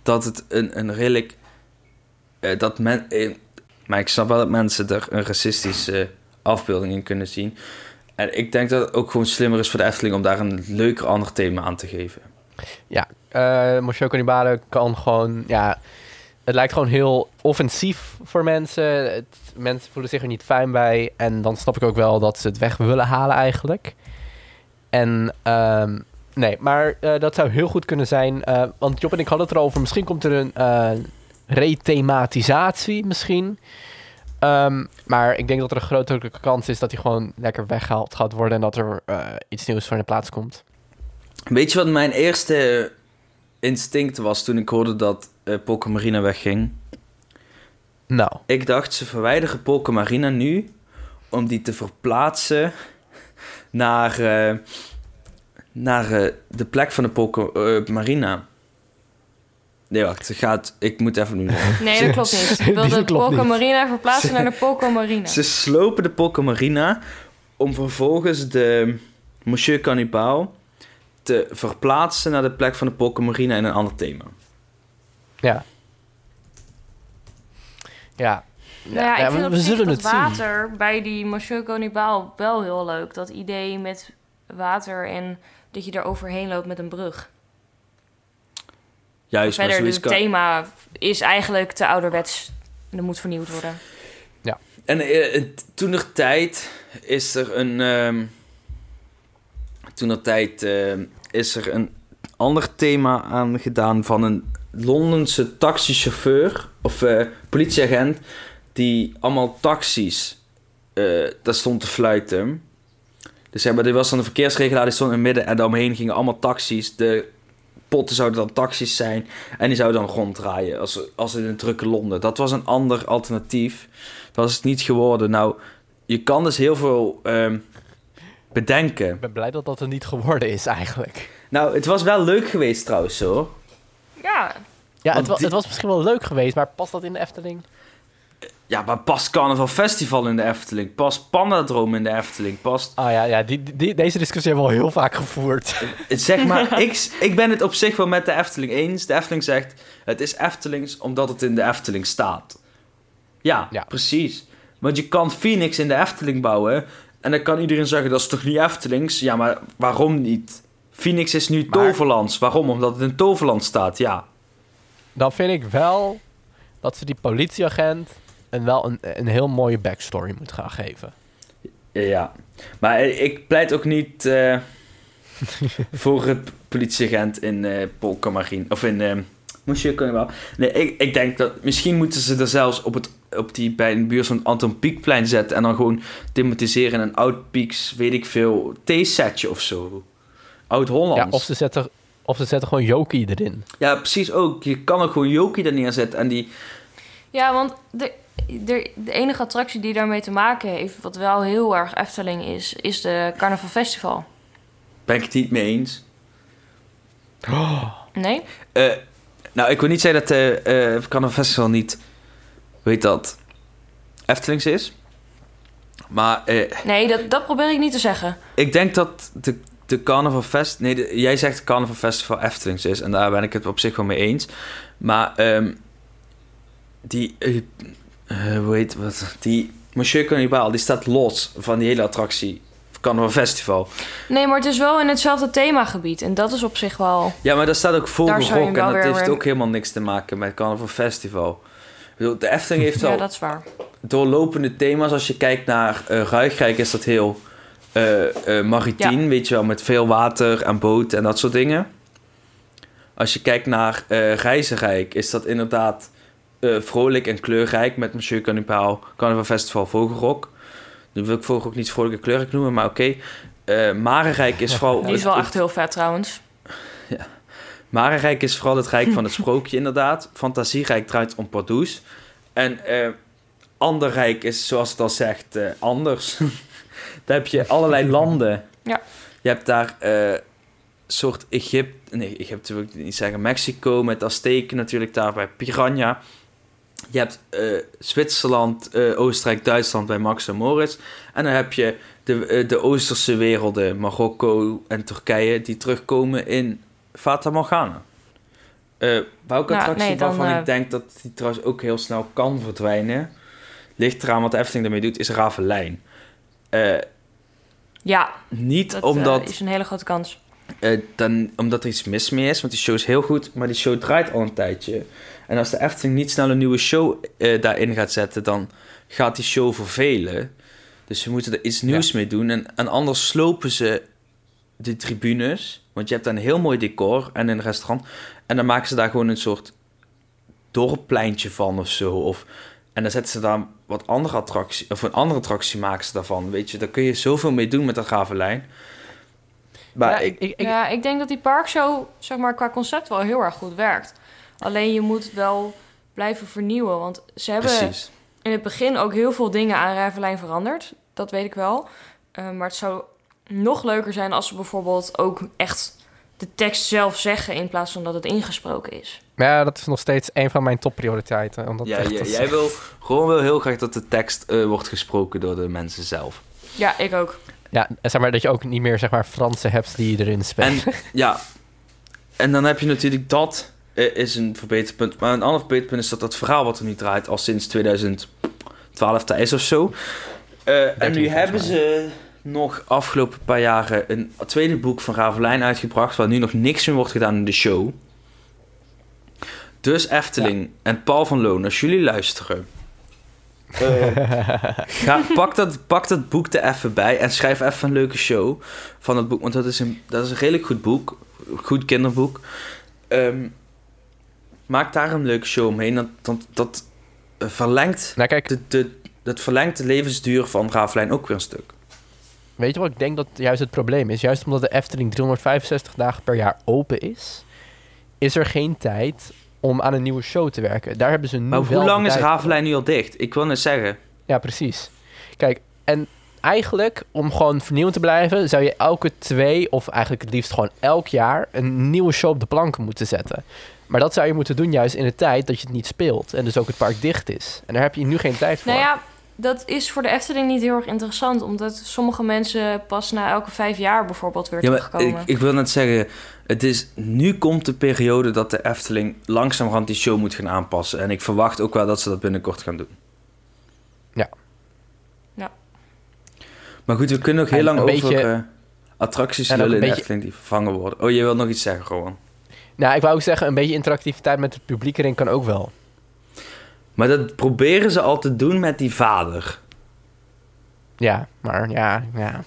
Speaker 2: dat het een, een redelijk. eh, dat men. eh, maar ik snap wel dat mensen er een racistische afbeelding in kunnen zien. En ik denk dat het ook gewoon slimmer is voor de Efteling om daar een leuker ander thema aan te geven.
Speaker 1: Eh Monsieur Cannibale kan gewoon, ja, het lijkt gewoon heel offensief voor mensen. Mensen voelen zich er niet fijn bij. En dan snap ik ook wel dat ze het weg willen halen eigenlijk. En ehm, nee, maar eh, dat zou heel goed kunnen zijn. eh, want Job en ik hadden het erover. Misschien komt er een rethematisatie misschien. Ehm, maar ik denk dat er een grotere kans is dat hij gewoon lekker weggehaald gaat worden. En dat er eh, iets nieuws voor in de plaats komt.
Speaker 2: Weet je wat mijn eerste instinct was toen ik hoorde dat eh Polka Marina wegging?
Speaker 1: Nou,
Speaker 2: Ik dacht, ze verwijderen Polka Marina nu om die te verplaatsen naar, eh, naar eh, de plek van de Polka eh, Marina. Nee, wacht, ze gaat. Ik moet even nu.
Speaker 3: Nee, dat klopt niet. Ik wil de
Speaker 1: niet.
Speaker 3: Marina verplaatsen naar de Polka Marina.
Speaker 2: Ze slopen de Polka Marina om vervolgens de Monsieur Cannibal te verplaatsen naar de plek van de Pokémarine in een ander thema.
Speaker 1: Ja. Ja.
Speaker 3: Nou ja, ik
Speaker 1: we-
Speaker 3: vind
Speaker 1: we zullen het zien.
Speaker 3: water bij die Monsieur Cannibal wel heel leuk. Dat idee met water en dat je er overheen loopt met een brug.
Speaker 2: Juist, maar
Speaker 3: Verder, het
Speaker 2: kan...
Speaker 3: thema is eigenlijk te ouderwets. En dat moet vernieuwd worden.
Speaker 2: En eh, toen er tijd is er een. ehm toen er tijd is er een ander thema aan gedaan van een Londense taxichauffeur of eh, politieagent die allemaal taxis eh daar stond te fluiten. Dus zeg maar, er was dan een verkeersregelaar die stond in het midden en daaromheen gingen allemaal taxis. De potten zouden dan taxis zijn en die zouden dan ronddraaien als, als in een drukke Londen. Dat was een ander alternatief. Dat is het niet geworden. Nou, je kan dus heel veel ehm, bedenken.
Speaker 1: Ik ben blij dat dat er niet geworden is eigenlijk.
Speaker 2: Nou, het was wel leuk geweest trouwens hoor.
Speaker 3: Ja,
Speaker 1: Ja, het, wa-
Speaker 2: die-
Speaker 1: het was misschien wel leuk geweest, maar past dat in de Efteling?
Speaker 2: Ja, maar past Carnaval Festival in de Efteling? Past Pandadroom in de Efteling? Past...
Speaker 1: Ah ja, ja die, die, deze discussie hebben we al heel vaak gevoerd.
Speaker 2: Zeg maar, ik, ik ben het op zich wel met de Efteling eens. De Efteling zegt, het is Eftelings omdat het in de Efteling staat. Ja,
Speaker 1: Ja.
Speaker 2: precies. Want je kan Phoenix in de Efteling bouwen... en dan kan iedereen zeggen, dat is toch niet Eftelings? Ja, maar waarom niet? Phoenix is nu
Speaker 1: Maar-
Speaker 2: Toverlands. Waarom? Omdat het in Toverland staat, ja.
Speaker 1: Dan vind ik wel dat ze die politieagent een, wel een, een heel mooie backstory moet gaan geven.
Speaker 2: Ja, maar ik pleit ook niet eh, voor het politieagent in eh Polkamarine. Of in eh Monsieur Cannibal. Nee, ik, ik denk dat misschien moeten ze er zelfs op, het, op die, bij een buurt van het Anton Pieckplein zetten. En dan gewoon thematiseren in een oud Pieks, weet ik veel, theesetje of zo. Oud-Hollands.
Speaker 1: Ja, of ze zetten, of ze zetten gewoon Jokie erin.
Speaker 2: Ja, precies ook. Je kan ook gewoon Jokie er neerzetten. En die,
Speaker 3: ja want de, de, de enige attractie die daarmee te maken heeft... wat wel heel erg Efteling is... is de Carnaval Festival.
Speaker 2: ben ik het niet mee eens.
Speaker 3: Nee?
Speaker 2: Eh, nou, ik wil niet zeggen dat de eh Carnaval Festival niet, weet dat, Eftelings is. Maar eh,
Speaker 3: Nee, dat, dat probeer ik niet te zeggen.
Speaker 2: ik denk dat de, de Carnaval Fest... Nee, de- jij zegt de Carnaval Festival Eftelings is. En daar ben ik het op zich wel mee eens. Maar ehm, die... eh, eh, heet wat? Die Monsieur Cannibal, die staat los van die hele attractie. Carnaval Festival.
Speaker 3: Nee, maar het is wel in hetzelfde themagebied. En dat is op zich wel...
Speaker 2: Ja, maar daar staat ook Vogelrok. En dat heeft ook helemaal niks te maken met Carnaval Festival. Ik bedoel, de Efteling heeft wel
Speaker 3: Ja, dat is waar.
Speaker 2: doorlopende thema's. Als je kijkt naar eh Ruigrijk is dat heel eh, maritiem, weet je wel, met veel water en boten en dat soort dingen. Als je kijkt naar Reizenrijk is dat inderdaad eh, vrolijk en kleurrijk met Monsieur Cannibal, Carnaval Festival, Vogelrok. Nu wil ik Vogelrok niet vrolijk en kleurrijk noemen, maar oké. Eh Marenrijk is vooral...
Speaker 3: Die is wel echt heel vet trouwens.
Speaker 2: Marenrijk is vooral het rijk van het sprookje, inderdaad. Fantasierijk draait om Pardoes. En eh ander rijk is, zoals het al zegt, eh, anders. daar heb je allerlei landen.
Speaker 3: Ja.
Speaker 2: Je hebt daar eh soort Egypte... Nee, Egypte wil ik niet zeggen. Mexico met Azteken natuurlijk daar bij Piranha. Je hebt eh, Zwitserland, eh, Oostenrijk, Duitsland bij Max en Moritz. En dan heb je de, eh, de Oosterse werelden, Marokko en Turkije, die terugkomen in Fata Morgana. Welke
Speaker 3: Nou,
Speaker 2: attractie
Speaker 3: nee,
Speaker 2: waarvan ik denk dat die trouwens ook heel snel kan verdwijnen, ligt eraan wat de Efteling daarmee doet, is Ravelijn.
Speaker 3: Ja,
Speaker 2: niet
Speaker 3: dat
Speaker 2: omdat
Speaker 3: is een hele grote kans.
Speaker 2: dan, omdat er iets mis mee is. Want die show is heel goed, maar die show draait al een tijdje. En als de Efteling niet snel een nieuwe show eh, daarin gaat zetten, dan gaat die show vervelen. Dus ze moeten er iets nieuws mee doen. En, en anders slopen ze de tribunes. Want je hebt daar een heel mooi decor en een restaurant. En dan maken ze daar gewoon een soort dorppleintje van of zo. Of, en dan zetten ze daar wat andere attractie, of een andere attractie maken ze daarvan. Weet je, daar kun je zoveel mee doen met dat Ravelijn. Maar
Speaker 1: Ja,
Speaker 2: ik,
Speaker 1: ik, ik,
Speaker 3: ja, ik denk dat die parkshow, zeg maar, qua concept wel heel erg goed werkt. Alleen je moet wel blijven vernieuwen. Want ze hebben
Speaker 2: precies.
Speaker 3: in het begin ook heel veel dingen aan Ravelijn veranderd. Dat weet ik wel. Eh, maar het zou nog leuker zijn als ze bijvoorbeeld ook echt de tekst zelf zeggen... in plaats van dat het ingesproken is.
Speaker 1: ja, dat is nog steeds een van mijn topprioriteiten. Om dat
Speaker 2: Ja, jij wil gewoon wil heel graag dat de tekst eh, wordt gesproken door de mensen zelf.
Speaker 3: Ja, ik ook.
Speaker 1: Ja, en zeg maar dat je ook niet meer zeg maar Fransen hebt die erin spelen.
Speaker 2: En ja, en dan heb je natuurlijk dat is een verbeterpunt. Maar een ander verbeterpunt is dat dat verhaal wat er nu draait al sinds 2012 daar is of zo. Eh, en nu hebben ze nog afgelopen paar jaren een tweede boek van Ravelijn uitgebracht, waar nu nog niks meer wordt gedaan in de show. Dus Efteling en Paul van Loon, als jullie luisteren. eh, ga, pak, dat, pak dat boek er even bij en schrijf even een leuke show van het boek. Want dat is een, dat is een redelijk goed boek. Goed kinderboek. Ehm, maak daar een leuke show omheen. Dat, dat, dat eh, verlengt
Speaker 1: nou kijk,
Speaker 2: de, de, dat verlengt de levensduur van Ravelijn ook weer een stuk.
Speaker 1: weet je wat ik denk dat juist het probleem is? Juist omdat de Efteling 365 dagen per jaar open is, is er geen tijd om aan een nieuwe show te werken. Daar hebben ze nu
Speaker 2: Maar
Speaker 1: wel
Speaker 2: hoe lang is. Ravelijn nu al dicht? Ik wil net zeggen.
Speaker 1: Ja, precies. Kijk, en eigenlijk, om gewoon vernieuwend te blijven, zou je elke twee, of eigenlijk het liefst gewoon elk jaar, een nieuwe show op de planken moeten zetten. Maar dat zou je moeten doen juist in de tijd dat je het niet speelt. En dus ook het park dicht is. En daar heb je nu geen tijd voor.
Speaker 3: Nou ja, dat is voor de Efteling niet heel erg interessant. Omdat sommige mensen pas na elke vijf jaar bijvoorbeeld weer
Speaker 2: Ja, maar ik,
Speaker 3: terugkomen.
Speaker 2: ik wil net zeggen, het is, nu komt de periode dat de Efteling langzamerhand die show moet gaan aanpassen. En ik verwacht ook wel dat ze dat binnenkort gaan doen.
Speaker 1: Ja.
Speaker 3: Ja.
Speaker 2: Maar goed, we kunnen nog heel
Speaker 1: En
Speaker 2: lang
Speaker 1: een
Speaker 2: over
Speaker 1: beetje-
Speaker 2: eh, attracties
Speaker 1: en ook
Speaker 2: lullen in de
Speaker 1: beetje-
Speaker 2: Efteling die vervangen worden. Oh, je wilt nog iets zeggen, Rowan.
Speaker 1: Nou, ik wou ook zeggen, een beetje interactiviteit met het publiek erin kan ook wel.
Speaker 2: Maar dat proberen ze al te doen met die vader.
Speaker 1: Ja, maar ja, ja.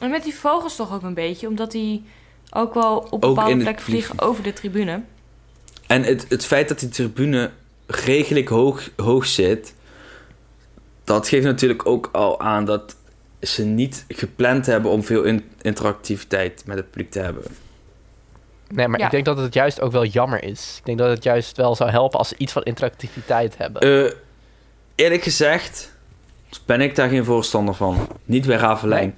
Speaker 3: En met die vogels toch ook een beetje. Omdat die ook wel op bepaalde plekken vliegen over de tribune.
Speaker 2: En het, het feit dat die tribune redelijk hoog, hoog zit, dat geeft natuurlijk ook al aan dat ze niet gepland hebben om veel in- interactiviteit met het publiek te hebben.
Speaker 1: Nee, maar
Speaker 3: Ja.
Speaker 1: ik denk dat het juist ook wel jammer is. Ik denk dat het juist wel zou helpen als ze iets van interactiviteit hebben.
Speaker 2: Eh, eerlijk gezegd ben ik daar geen voorstander van. Niet bij Ravelijn.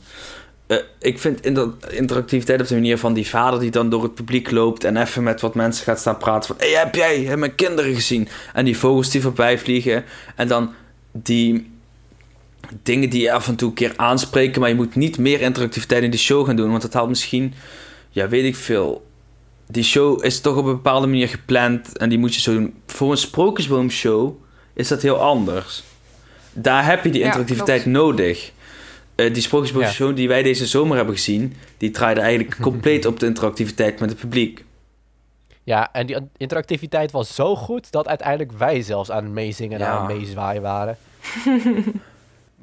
Speaker 2: Eh, ik vind inter- interactiviteit op de manier van die vader die dan door het publiek loopt en even met wat mensen gaat staan praten van... Hey, heb jij heb mijn kinderen gezien? En die vogels die voorbij vliegen. En dan die dingen die je af en toe een keer aanspreken, maar je moet niet meer interactiviteit in die show gaan doen, want dat haalt misschien, ja, weet ik veel. Die show is toch op een bepaalde manier gepland en die moet je zo doen. Voor een sprookjesboomshow is dat heel anders. Daar heb je die
Speaker 3: Ja,
Speaker 2: interactiviteit nodig. Eh, die sprookjesboomshow die wij deze zomer hebben gezien, die draaide eigenlijk compleet op de interactiviteit met het publiek.
Speaker 1: Ja, en die interactiviteit was zo goed dat uiteindelijk wij zelfs aan het meezingen en
Speaker 2: Ja.
Speaker 1: aan het meezwaaien waren.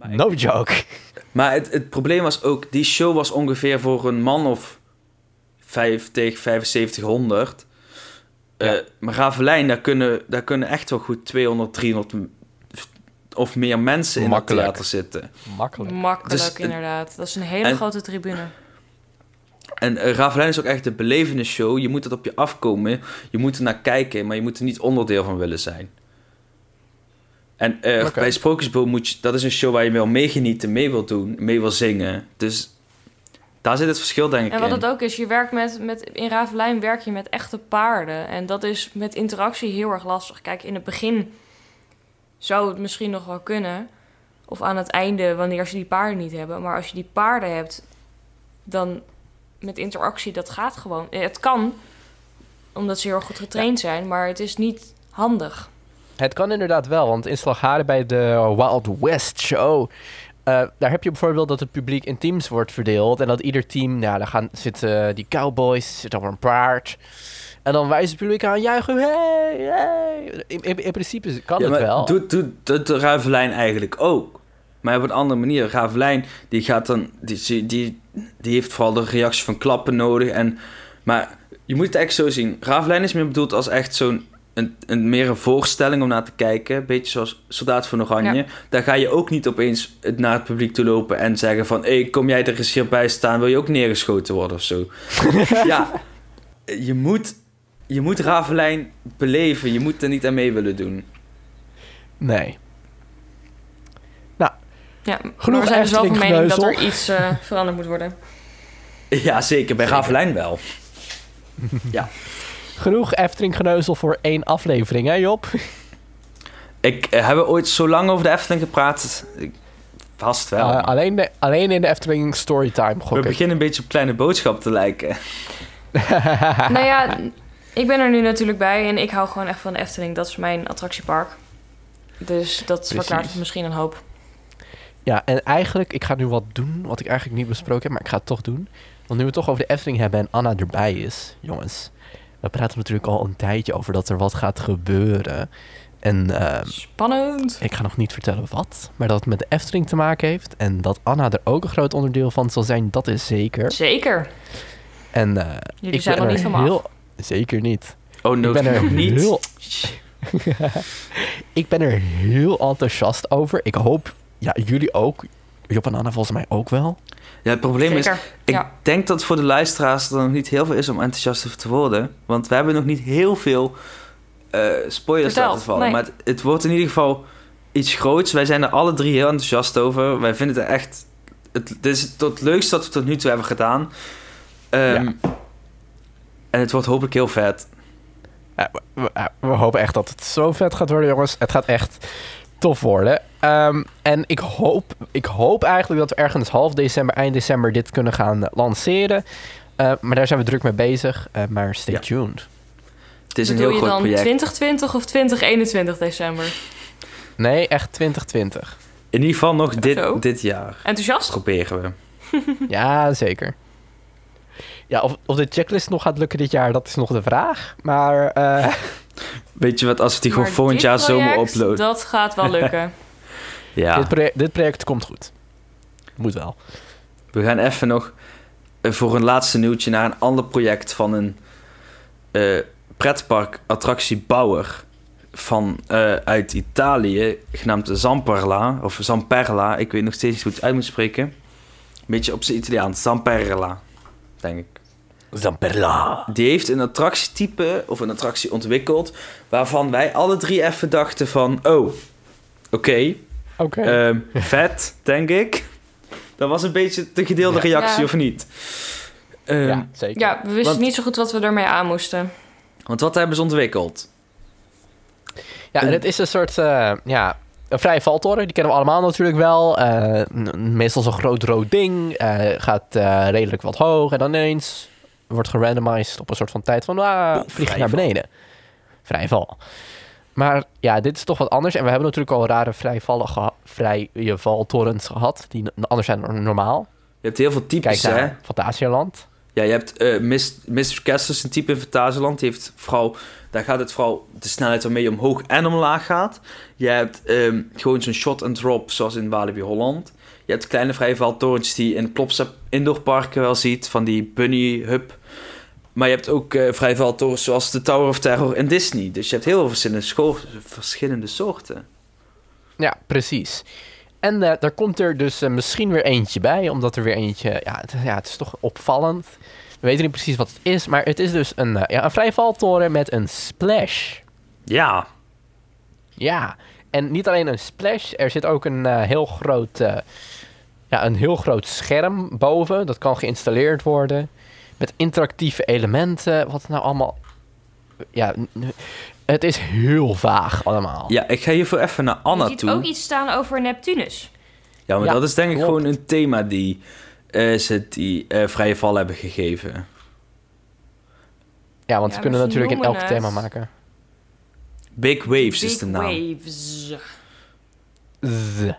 Speaker 1: no joke.
Speaker 2: Maar het, het probleem was ook, die show was ongeveer voor een man of 50, 7500. Eh,
Speaker 1: Ja.
Speaker 2: maar Ravelijn, daar kunnen, daar kunnen echt wel goed 200, 300 m- of meer mensen in
Speaker 1: Makkelijk.
Speaker 2: het theater zitten.
Speaker 1: Makkelijk.
Speaker 3: Makkelijk,
Speaker 2: Dus
Speaker 3: inderdaad. Dat is een hele
Speaker 2: en-
Speaker 3: grote tribune.
Speaker 2: En eh, Ravelijn is ook echt de belevende show. Je moet het op je afkomen. Je moet er naar kijken, maar je moet er niet onderdeel van willen zijn. En eh, bij Sprookjesboom moet je... Dat is een show waar je wil meegenieten, mee wil doen, mee wil zingen. Dus daar zit het verschil denk ik
Speaker 3: En wat
Speaker 2: in.
Speaker 3: het ook is, je werkt met, met, in Ravelijn werk je met echte paarden. En dat is met interactie heel erg lastig. Kijk, in het begin zou het misschien nog wel kunnen. Of aan het einde, wanneer ze die paarden niet hebben. Maar als je die paarden hebt, dan met interactie, dat gaat gewoon. Eh, Het kan, omdat ze heel erg goed getraind zijn. Maar het is niet handig.
Speaker 1: Het kan inderdaad wel, want in Slagharen bij de Wild West Show... eh, daar heb je bijvoorbeeld dat het publiek in teams wordt verdeeld... en dat ieder team, nou, daar gaan, zitten die cowboys, zit over een paard... En dan wijst het publiek aan, juichen, hey, hey. In, in, in principe kan
Speaker 2: Ja,
Speaker 1: het
Speaker 2: maar
Speaker 1: wel.
Speaker 2: Doet, doet, doet de Ravelijn eigenlijk ook. Maar op een andere manier. Ravelijn, die gaat dan... Die, die, die heeft vooral de reactie van klappen nodig. En, maar je moet het echt zo zien. Ravelijn is meer bedoeld als echt zo'n... Een, een, meer een voorstelling om naar te kijken. Een beetje zoals Soldaat van Oranje.
Speaker 3: Ja.
Speaker 2: Daar ga je ook niet opeens het- naar het publiek toe lopen en zeggen van... Hé, kom jij er eens hierbij staan? Wil je ook neergeschoten worden of zo? ja, je moet, je moet Ravelijn beleven. Je moet er niet aan mee willen doen.
Speaker 1: Nee.
Speaker 3: Ja,
Speaker 1: Genoeg
Speaker 3: maar we zijn dus wel van mening dat er iets eh, veranderd moet worden.
Speaker 2: Ja, zeker. Bij
Speaker 1: Zeker.
Speaker 2: Ravelijn wel.
Speaker 1: Genoeg Efteling geneuzel voor één aflevering, hè Job?
Speaker 2: Ik eh, heb ooit zo lang over de Efteling gepraat. Ik Vast wel.
Speaker 1: Uh, alleen, de, alleen in de Efteling Storytime, gok
Speaker 2: We
Speaker 1: ik.
Speaker 2: beginnen een beetje op kleine boodschap te lijken.
Speaker 3: nou ja, ik ben er nu natuurlijk bij en ik hou gewoon echt van de Efteling. Dat is mijn attractiepark. Dus dat
Speaker 1: Precies.
Speaker 3: verklaart misschien een hoop.
Speaker 1: Ja, en eigenlijk, ik ga nu wat doen wat ik eigenlijk niet besproken heb, maar ik ga het toch doen. Want nu we het toch over de Efteling hebben en Anna erbij is, jongens. We praten natuurlijk al een tijdje over dat er wat gaat gebeuren. En ehm,
Speaker 3: Spannend.
Speaker 1: ik ga nog niet vertellen wat, maar dat het met de Efteling te maken heeft. En dat Anna er ook een groot onderdeel van zal zijn, dat is zeker.
Speaker 3: Zeker.
Speaker 1: En eh,
Speaker 3: Jullie
Speaker 1: ik
Speaker 3: zijn
Speaker 1: ben
Speaker 3: nog
Speaker 1: er
Speaker 3: niet van
Speaker 1: heel... Zeker niet.
Speaker 2: Oh, no,
Speaker 1: ik ben er
Speaker 2: niet.
Speaker 1: heel... ik ben er heel enthousiast over. Ik hoop, ja, jullie ook. Job en Anna volgens mij ook wel.
Speaker 2: Ja, het probleem is, ik
Speaker 3: ja.
Speaker 2: denk dat voor de luisteraars er nog niet heel veel is om enthousiast over te worden. Want we hebben nog niet heel veel eh, spoilers
Speaker 3: Verteld,
Speaker 2: laten vallen.
Speaker 3: nee.
Speaker 2: Maar het, het wordt in ieder geval iets groots. Wij zijn er alle drie heel enthousiast over. Wij vinden het echt... Het, dit is het, het leukste dat we tot nu toe hebben gedaan. Ehm, En het wordt hopelijk heel vet.
Speaker 1: Ja, we, we- we hopen echt dat het zo vet gaat worden, jongens. Het gaat echt tof worden. Ehm, en ik hoop, ik hoop eigenlijk dat we ergens half december, eind december dit kunnen gaan lanceren. Eh, maar daar zijn we druk mee bezig. Eh, maar stay
Speaker 2: Ja.
Speaker 1: tuned.
Speaker 2: Het is een heel
Speaker 3: je
Speaker 2: groot
Speaker 3: dan
Speaker 2: project.
Speaker 3: 2020 of 2021 december?
Speaker 1: Nee, echt 2020.
Speaker 2: In ieder geval nog dit,
Speaker 3: Zo.
Speaker 2: dit jaar.
Speaker 3: Enthousiast?
Speaker 2: Proberen we.
Speaker 1: ja, zeker. Ja, of, of de checklist nog gaat lukken dit jaar, dat is nog de vraag. Maar eh,
Speaker 2: Weet je wat, als we die gewoon
Speaker 3: Maar
Speaker 2: volgend jaar zomer
Speaker 3: project,
Speaker 2: uploaden.
Speaker 3: Dat gaat wel lukken.
Speaker 2: Ja.
Speaker 1: dit, proje- dit project komt goed. Moet wel.
Speaker 2: We gaan even nog eh, voor een laatste nieuwtje naar een ander project van een eh pretpark attractiebouwer van eh, uit Italië, genaamd Zamperla of Zamperla. Ik weet nog steeds niet hoe ik het uit moet spreken. Een beetje op zijn Italiaans, Zamperla, denk ik.
Speaker 1: Zamperla.
Speaker 2: Die heeft een attractietype of een attractie ontwikkeld waarvan wij alle drie even dachten van, oh, oké,
Speaker 1: Oké.
Speaker 2: Ehm, vet, denk ik. Dat was een beetje de gedeelde
Speaker 1: Ja.
Speaker 2: reactie,
Speaker 3: Ja.
Speaker 2: of niet? Ehm,
Speaker 1: ja, zeker.
Speaker 3: Ja, we wisten
Speaker 2: Want-
Speaker 3: niet zo goed wat we ermee aan moesten.
Speaker 2: Want wat hebben ze ontwikkeld?
Speaker 1: Ja, en het is een soort, eh, ja, een vrije valtoren. Die kennen we allemaal natuurlijk wel. Eh, meestal zo'n groot rood ding. eh, gaat eh, redelijk wat hoog. En dan ineens wordt gerandomized op een soort van tijd van, ah, vlieg je naar beneden. Vrije val. Maar ja, dit is toch wat anders. En we hebben natuurlijk al rare vrije, vallen geha- vrije valtorens gehad. Die anders zijn dan normaal.
Speaker 2: Je hebt heel veel types,
Speaker 1: Kijk
Speaker 2: hè?
Speaker 1: Fantasialand.
Speaker 2: Ja, je hebt eh Mis- Mr. Kessler is een type in Fantasieland. Die heeft vooral, daar gaat het vooral de snelheid waarmee je omhoog en omlaag gaat. Je hebt ehm, gewoon zo'n shot and drop, zoals in Walibi Holland. Je hebt kleine vrijvaltorentjes die je in Plopsa indoorparken wel ziet, van die bunny hub. Maar je hebt ook vrijvaltorens zoals de Tower of Terror in Disney. Dus je hebt heel veel verschillende, soorten.
Speaker 1: Ja, precies. En eh, daar komt er dus eh, misschien weer eentje bij, omdat er weer eentje... Ja het, ja, het is toch opvallend. We weten niet precies wat het is, maar het is dus een, ja, een vrijvaltoren met een splash.
Speaker 2: Ja,
Speaker 1: Ja, en niet alleen een splash, er zit ook een heel groot... ja, een heel groot scherm boven. Dat kan geïnstalleerd worden. Met interactieve elementen. Wat nou allemaal... Ja, het is heel vaag allemaal.
Speaker 2: ja, ik ga hiervoor even naar Anna
Speaker 3: je ziet
Speaker 2: toe.
Speaker 3: ook iets staan over Neptunus.
Speaker 2: Ja, maar
Speaker 1: Ja,
Speaker 2: dat is denk ik gewoon een thema die eh, ze die eh, vrije val hebben gegeven.
Speaker 1: Ja, want
Speaker 3: Ja,
Speaker 1: ze kunnen natuurlijk in elk thema maken.
Speaker 2: Big Waves is de naam.
Speaker 3: Waves.
Speaker 1: Z.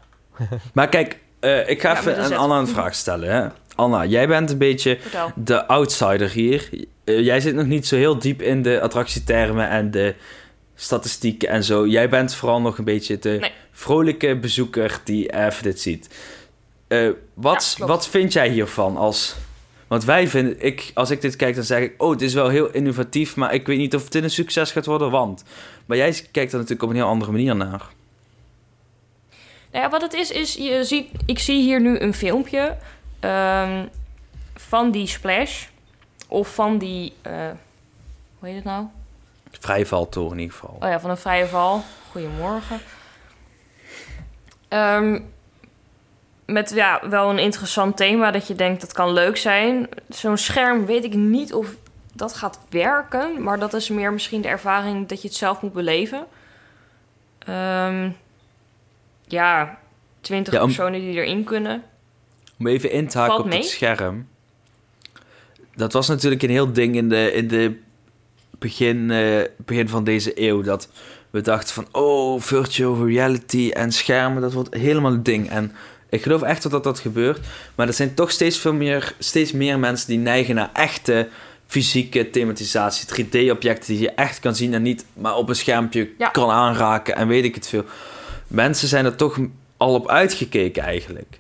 Speaker 2: Maar kijk, eh, ik ga
Speaker 3: Ja,
Speaker 2: even aan Anna een vraag stellen. Hè? Anna, jij bent een beetje
Speaker 3: Vertel.
Speaker 2: de outsider hier. Eh, jij zit nog niet zo heel diep in de attractietermen en de statistieken en zo. Jij bent vooral nog een beetje de
Speaker 3: Nee.
Speaker 2: vrolijke bezoeker die even dit ziet. Eh, wat,
Speaker 3: Ja,
Speaker 2: wat vind jij hiervan als... Want wij vinden, ik, als ik dit kijk, dan zeg ik... Oh, het is wel heel innovatief, maar ik weet niet of dit een succes gaat worden, want... Maar jij kijkt er natuurlijk op een heel andere manier naar.
Speaker 3: Nou ja, wat het is, is je ziet, ik zie hier nu een filmpje ehm, van die splash. Of van die, eh, hoe heet het nou?
Speaker 2: Vrijvaltoren in ieder geval.
Speaker 3: Oh ja, van een vrije val. Goedemorgen. Ehm, met ja, wel een interessant thema dat je denkt dat kan leuk zijn. Zo'n scherm weet ik niet of dat gaat werken. Maar dat is meer misschien de ervaring dat je het zelf moet beleven. Ehm, ja, 20
Speaker 2: Ja, om-
Speaker 3: personen die erin kunnen.
Speaker 2: Om even in te haken
Speaker 3: Valt
Speaker 2: op
Speaker 3: mee?
Speaker 2: het scherm. Dat was natuurlijk een heel ding in de, in de begin, eh, begin van deze eeuw. Dat we dachten van, oh, virtual reality en schermen, dat wordt helemaal een ding. En ik geloof echt dat dat, dat gebeurt. Maar er zijn toch steeds, veel meer, steeds meer mensen die neigen naar echte fysieke thematisatie. 3D-objecten die je echt kan zien en niet maar op een schermpje
Speaker 3: Ja.
Speaker 2: kan aanraken en weet ik het veel. Mensen zijn er toch al op uitgekeken eigenlijk.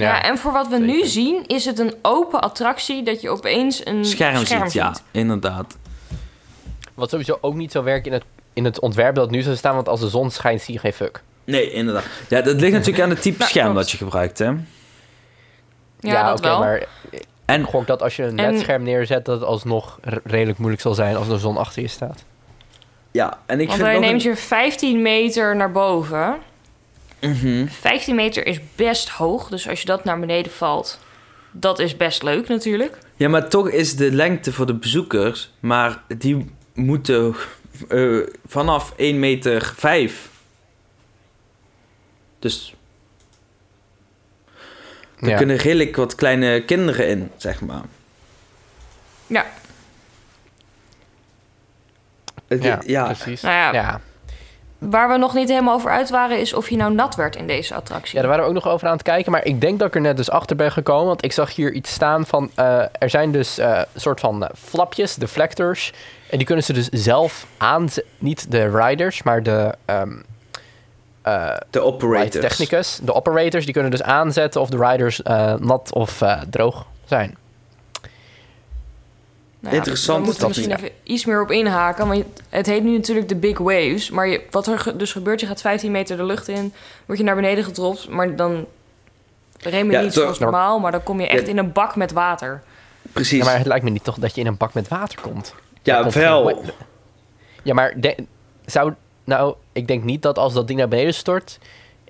Speaker 3: Ja, en voor wat we nu zien, is het een open attractie dat je opeens een
Speaker 2: scherm,
Speaker 3: scherm,
Speaker 2: ziet, ja, inderdaad.
Speaker 1: Wat sowieso ook niet zo werkt in het, in het ontwerp dat nu zou staan, want als de zon schijnt zie je geen fuck.
Speaker 2: Nee, inderdaad. Ja, dat ligt natuurlijk aan het type
Speaker 3: Ja,
Speaker 2: scherm
Speaker 3: klopt.
Speaker 2: dat je gebruikt, hè.
Speaker 3: Ja, dat
Speaker 1: oké,
Speaker 3: wel.
Speaker 1: maar
Speaker 2: En
Speaker 1: ik gok dat als je een
Speaker 3: En-
Speaker 1: ledscherm neerzet, dat het alsnog redelijk moeilijk zal zijn als de zon achter je staat.
Speaker 2: ja, en ik
Speaker 3: Want
Speaker 2: vind
Speaker 3: hij neemt
Speaker 2: een-
Speaker 3: je 15 meter naar boven.
Speaker 2: Mhm.
Speaker 3: 15 meter is best hoog, dus als je dat naar beneden valt, dat is best leuk natuurlijk.
Speaker 2: Ja, maar toch is de lengte voor de bezoekers, maar die moeten eh, vanaf 1 meter 5. Dus er
Speaker 1: Ja.
Speaker 2: kunnen redelijk wat kleine kinderen in, zeg maar.
Speaker 3: Ja,
Speaker 1: ja, precies.
Speaker 3: nou ja,
Speaker 1: Ja.
Speaker 3: Waar we nog niet helemaal over uit waren, is of je nou nat werd in deze attractie.
Speaker 1: ja, daar waren we ook nog over aan het kijken. Maar ik denk dat ik er net dus achter ben gekomen. Want ik zag hier iets staan van... eh, er zijn dus eh, een soort van eh, flapjes, deflectors. En die kunnen ze dus zelf aanzetten. Niet de riders, maar de... ehm eh,
Speaker 2: de operators.
Speaker 1: technicus. De operators, die kunnen dus aanzetten of de riders eh, nat of eh, droog zijn.
Speaker 3: Nou ja,
Speaker 2: Interessant is
Speaker 3: moeten we
Speaker 2: dat
Speaker 3: misschien even iets meer op inhaken. Want het heet nu natuurlijk de Big Waves. Maar je, wat er ge- dus gebeurt, je gaat 15 meter de lucht in. Word je naar beneden gedropt. Maar dan rem je
Speaker 2: Ja,
Speaker 3: niet zoals normaal. Maar dan kom je echt
Speaker 2: Ja.
Speaker 3: in een bak met water.
Speaker 2: Precies.
Speaker 1: Ja, maar het lijkt me niet toch dat je in een bak met water komt.
Speaker 2: Ja,
Speaker 1: Er komt
Speaker 2: wel.
Speaker 1: geen- Ja, maar de- zou... Nou, ik denk niet dat als dat ding naar beneden stort...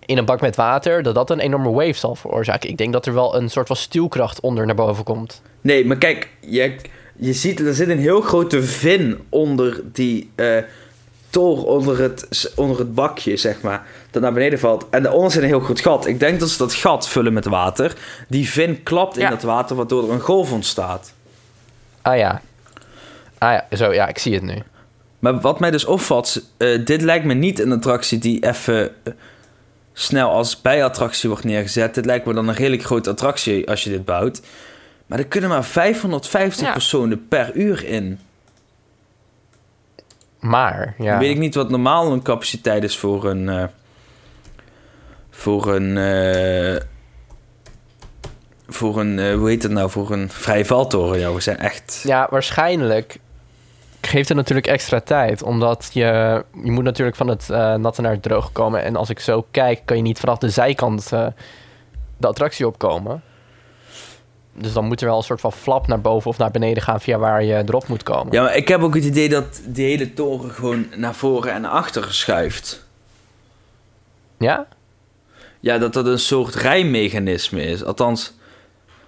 Speaker 1: in een bak met water, dat dat een enorme wave zal veroorzaken. Ik denk dat er wel een soort van stuwkracht onder naar boven komt.
Speaker 2: Nee, maar kijk, je, je ziet, er zit een heel grote vin onder die eh tor, onder het, onder het bakje, zeg maar, dat naar beneden valt. En daaronder zit een heel groot gat. Ik denk dat ze dat gat vullen met water. Die vin klapt in
Speaker 3: Ja.
Speaker 2: dat water, waardoor er een golf ontstaat.
Speaker 1: Ah ja. Ah ja, zo, ja, ik zie het nu.
Speaker 2: Maar wat mij dus opvalt, eh, dit lijkt me niet een attractie die even eh, snel als bijattractie wordt neergezet. Dit lijkt me dan een redelijk grote attractie als je dit bouwt. Maar er kunnen maar 550
Speaker 3: Ja.
Speaker 2: personen per uur in.
Speaker 1: Maar, ja.
Speaker 2: Dan weet ik niet wat normaal een capaciteit is voor een. eh, voor een. eh, voor een. eh, hoe heet het nou? Voor een vrije valtoren. Ja, we zijn echt.
Speaker 1: Ja, waarschijnlijk geeft het natuurlijk extra tijd. Omdat je, je moet natuurlijk van het eh, natte naar het droog komen. En als ik zo kijk, kan je niet vanaf de zijkant eh, de attractie opkomen. Dus dan moet er wel een soort van flap naar boven of naar beneden gaan via waar je erop moet komen.
Speaker 2: Ja, maar ik heb ook het idee dat die hele toren gewoon naar voren en naar achteren schuift.
Speaker 1: Ja?
Speaker 2: Ja, dat dat een soort rijmechanisme is. Althans,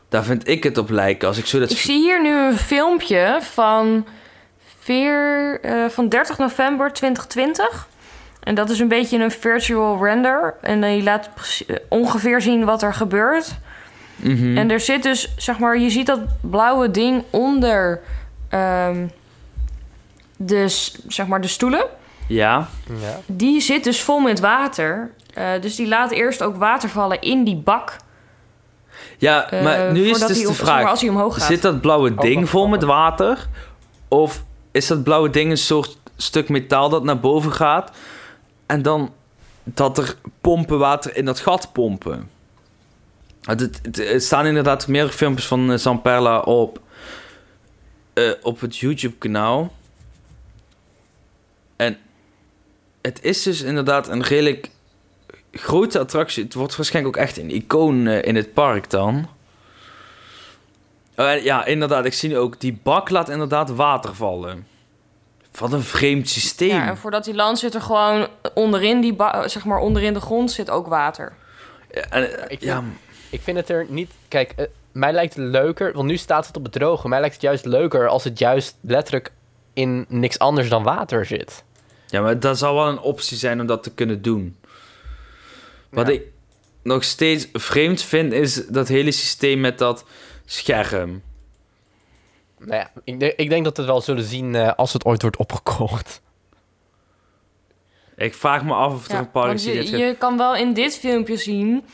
Speaker 2: daar vind ik het op lijken. Als ik zo dat.
Speaker 3: Ik zie hier nu een filmpje van, eh, van 30 november 2020. En dat is een beetje een virtual render. En die laat eh, ongeveer zien wat er gebeurt.
Speaker 2: Mhm.
Speaker 3: En er zit dus, zeg maar, je ziet dat blauwe ding onder ehm, de, zeg maar, de stoelen.
Speaker 2: Ja.
Speaker 1: Ja.
Speaker 3: Die zit dus vol met water. Eh, dus die laat eerst ook water vallen in die bak.
Speaker 2: Ja,
Speaker 3: eh,
Speaker 2: maar nu is dus de
Speaker 3: op- zeg maar,
Speaker 2: vraag:
Speaker 3: als hij omhoog gaat.
Speaker 2: zit dat blauwe
Speaker 1: Oh,
Speaker 2: ding vol met water? Of is dat blauwe ding een soort stuk metaal dat naar boven gaat en dan dat er pompen water in dat gat pompen? Het, het, het- er staan inderdaad meerdere filmpjes van eh, Zamperla op, eh, op het YouTube-kanaal. En het is dus inderdaad een redelijk grote attractie. Het wordt waarschijnlijk ook echt een icoon eh, in het park dan. Oh, ja, inderdaad. Ik zie nu ook, die bak laat inderdaad water vallen. Wat een vreemd systeem.
Speaker 3: Ja, en voordat hij landt zit er gewoon onderin, die zeg maar onderin de grond zit ook water.
Speaker 2: Ja, en,
Speaker 1: Ik
Speaker 2: ja,
Speaker 1: Ik vind het er niet... Kijk, eh, mij lijkt het leuker... Want nu staat het op het droge. Mij lijkt het juist leuker als het juist letterlijk in niks anders dan water zit.
Speaker 2: ja, maar dat zou wel een optie zijn om dat te kunnen doen. Wat
Speaker 1: Ja.
Speaker 2: ik nog steeds vreemd vind, is dat hele systeem met dat scherm.
Speaker 1: Nou ja, ik, denk- ik denk dat we het wel zullen zien eh, als het ooit wordt opgekocht.
Speaker 2: Ik vraag me af of er
Speaker 3: Ja,
Speaker 2: een is die dit
Speaker 3: je, je kan wel in dit filmpje zien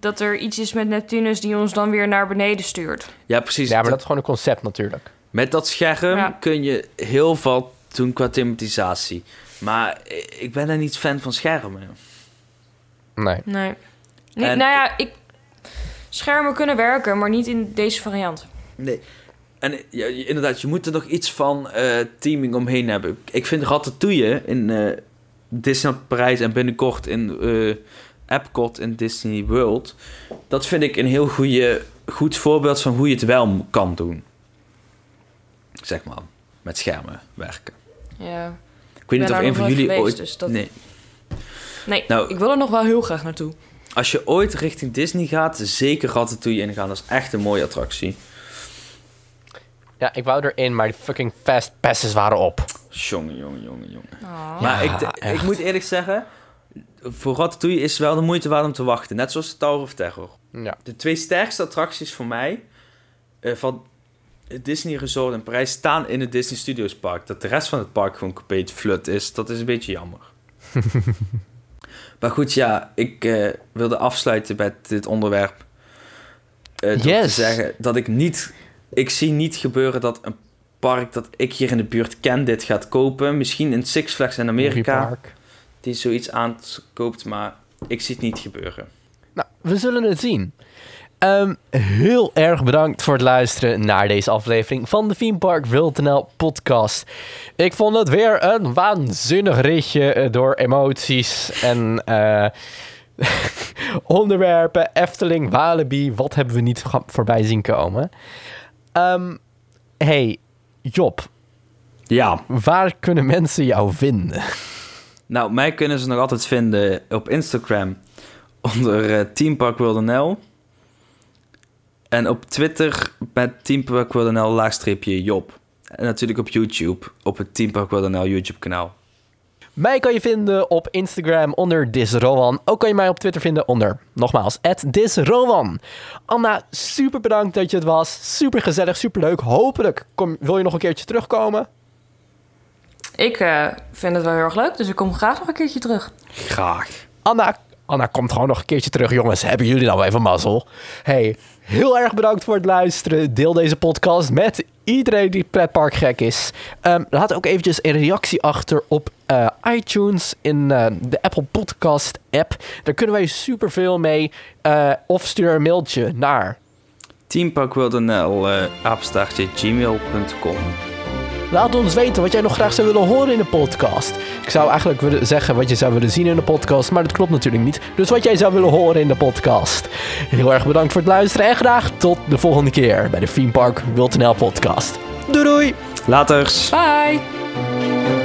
Speaker 3: dat er iets is met Neptunus die ons dan weer naar beneden stuurt.
Speaker 2: Ja, precies.
Speaker 1: Ja, maar
Speaker 2: Dat-
Speaker 1: dat is gewoon een concept natuurlijk.
Speaker 2: Met dat scherm
Speaker 3: Ja.
Speaker 2: kun je heel veel doen qua thematisatie. Maar ik ben er niet fan van schermen.
Speaker 1: Nee.
Speaker 3: Nee. Niet,
Speaker 2: En-
Speaker 3: nou ja, ik, schermen kunnen werken, maar niet in deze variant.
Speaker 2: Nee. En ja, inderdaad, je moet er nog iets van eh, teaming omheen hebben. Ik vind Ratatouille in eh Disneyland Parijs en binnenkort in eh Epcot in Disney World... dat vind ik een heel goede, goed voorbeeld van hoe je het wel kan doen. Zeg maar, met schermen werken.
Speaker 3: Ja.
Speaker 2: Ik weet niet
Speaker 3: ben
Speaker 2: of een van jullie
Speaker 3: geweest,
Speaker 2: ooit...
Speaker 3: dus dat-
Speaker 2: Nee.
Speaker 3: Nee,
Speaker 2: Nou-
Speaker 3: ik wil er nog wel heel graag naartoe.
Speaker 2: Als je ooit richting Disney gaat, zeker Ratatouille ingaan. Dat is echt een mooie attractie.
Speaker 1: Ja, ik wou erin, maar die fucking fast passes waren op.
Speaker 2: Jongen, jongen, jongen, jongen.
Speaker 3: Oh.
Speaker 2: Maar
Speaker 1: Ja,
Speaker 2: ik, ik moet eerlijk zeggen, voor Ratatouille is wel de moeite waard om te wachten. Net zoals Tower of Terror.
Speaker 1: Ja.
Speaker 2: De twee sterkste attracties voor mij eh, van het Disney Resort in Parijs staan in het Disney Studios Park. Dat de rest van het park gewoon compleet flut is, dat is een beetje jammer. maar goed, ja, ik eh, wilde afsluiten met dit onderwerp. Eh, door te zeggen dat ik niet... Ik zie niet gebeuren dat een park dat ik hier in de buurt ken dit gaat kopen. Misschien in Six Flags in Amerika. Die zoiets aankoopt, maar ik zie het niet gebeuren.
Speaker 1: Nou, we zullen het zien. Ehm, heel erg bedankt voor het luisteren naar deze aflevering van de Theme Park WilDNL podcast. Ik vond het weer een waanzinnig ritje eh, door emoties en eh, onderwerpen. Efteling, Walibi, wat hebben we niet voorbij zien komen? Ehm, hey, Job,
Speaker 2: Ja,
Speaker 1: waar kunnen mensen jou vinden?
Speaker 2: nou, mij kunnen ze nog altijd vinden op Instagram onder NL. En op Twitter met Team Park World NL laagstreepje Job. En natuurlijk op YouTube, op het Team Park World NL YouTube kanaal.
Speaker 1: Mij kan je vinden op Instagram onder Disrowan. Ook kan je mij op Twitter vinden onder, nogmaals, @disrowan. Anna, super bedankt dat je het was. Super gezellig, super leuk. Hopelijk kom, wil je nog een keertje terugkomen.
Speaker 3: Ik eh, vind het wel heel erg leuk, dus ik kom graag nog een keertje terug.
Speaker 2: Graag.
Speaker 1: Anna, Anna komt gewoon nog een keertje terug. Jongens, hebben jullie nou even mazzel? Hey, heel erg bedankt voor het luisteren. Deel deze podcast met iedereen die pretpark gek is. Ehm, laat ook eventjes een reactie achter op eh, iTunes in eh, de Apple Podcast app. Daar kunnen wij superveel mee. Eh, of stuur een mailtje naar
Speaker 2: Team
Speaker 1: Laat ons weten wat jij nog graag zou willen horen in de podcast. Ik zou eigenlijk willen zeggen wat je zou willen zien in de podcast, maar dat klopt natuurlijk niet. Dus wat jij zou willen horen in de podcast. Heel erg bedankt voor het luisteren en graag tot de volgende keer bij de Theme Park WilDNL podcast. Doei doei!
Speaker 2: Laters!
Speaker 3: Bye!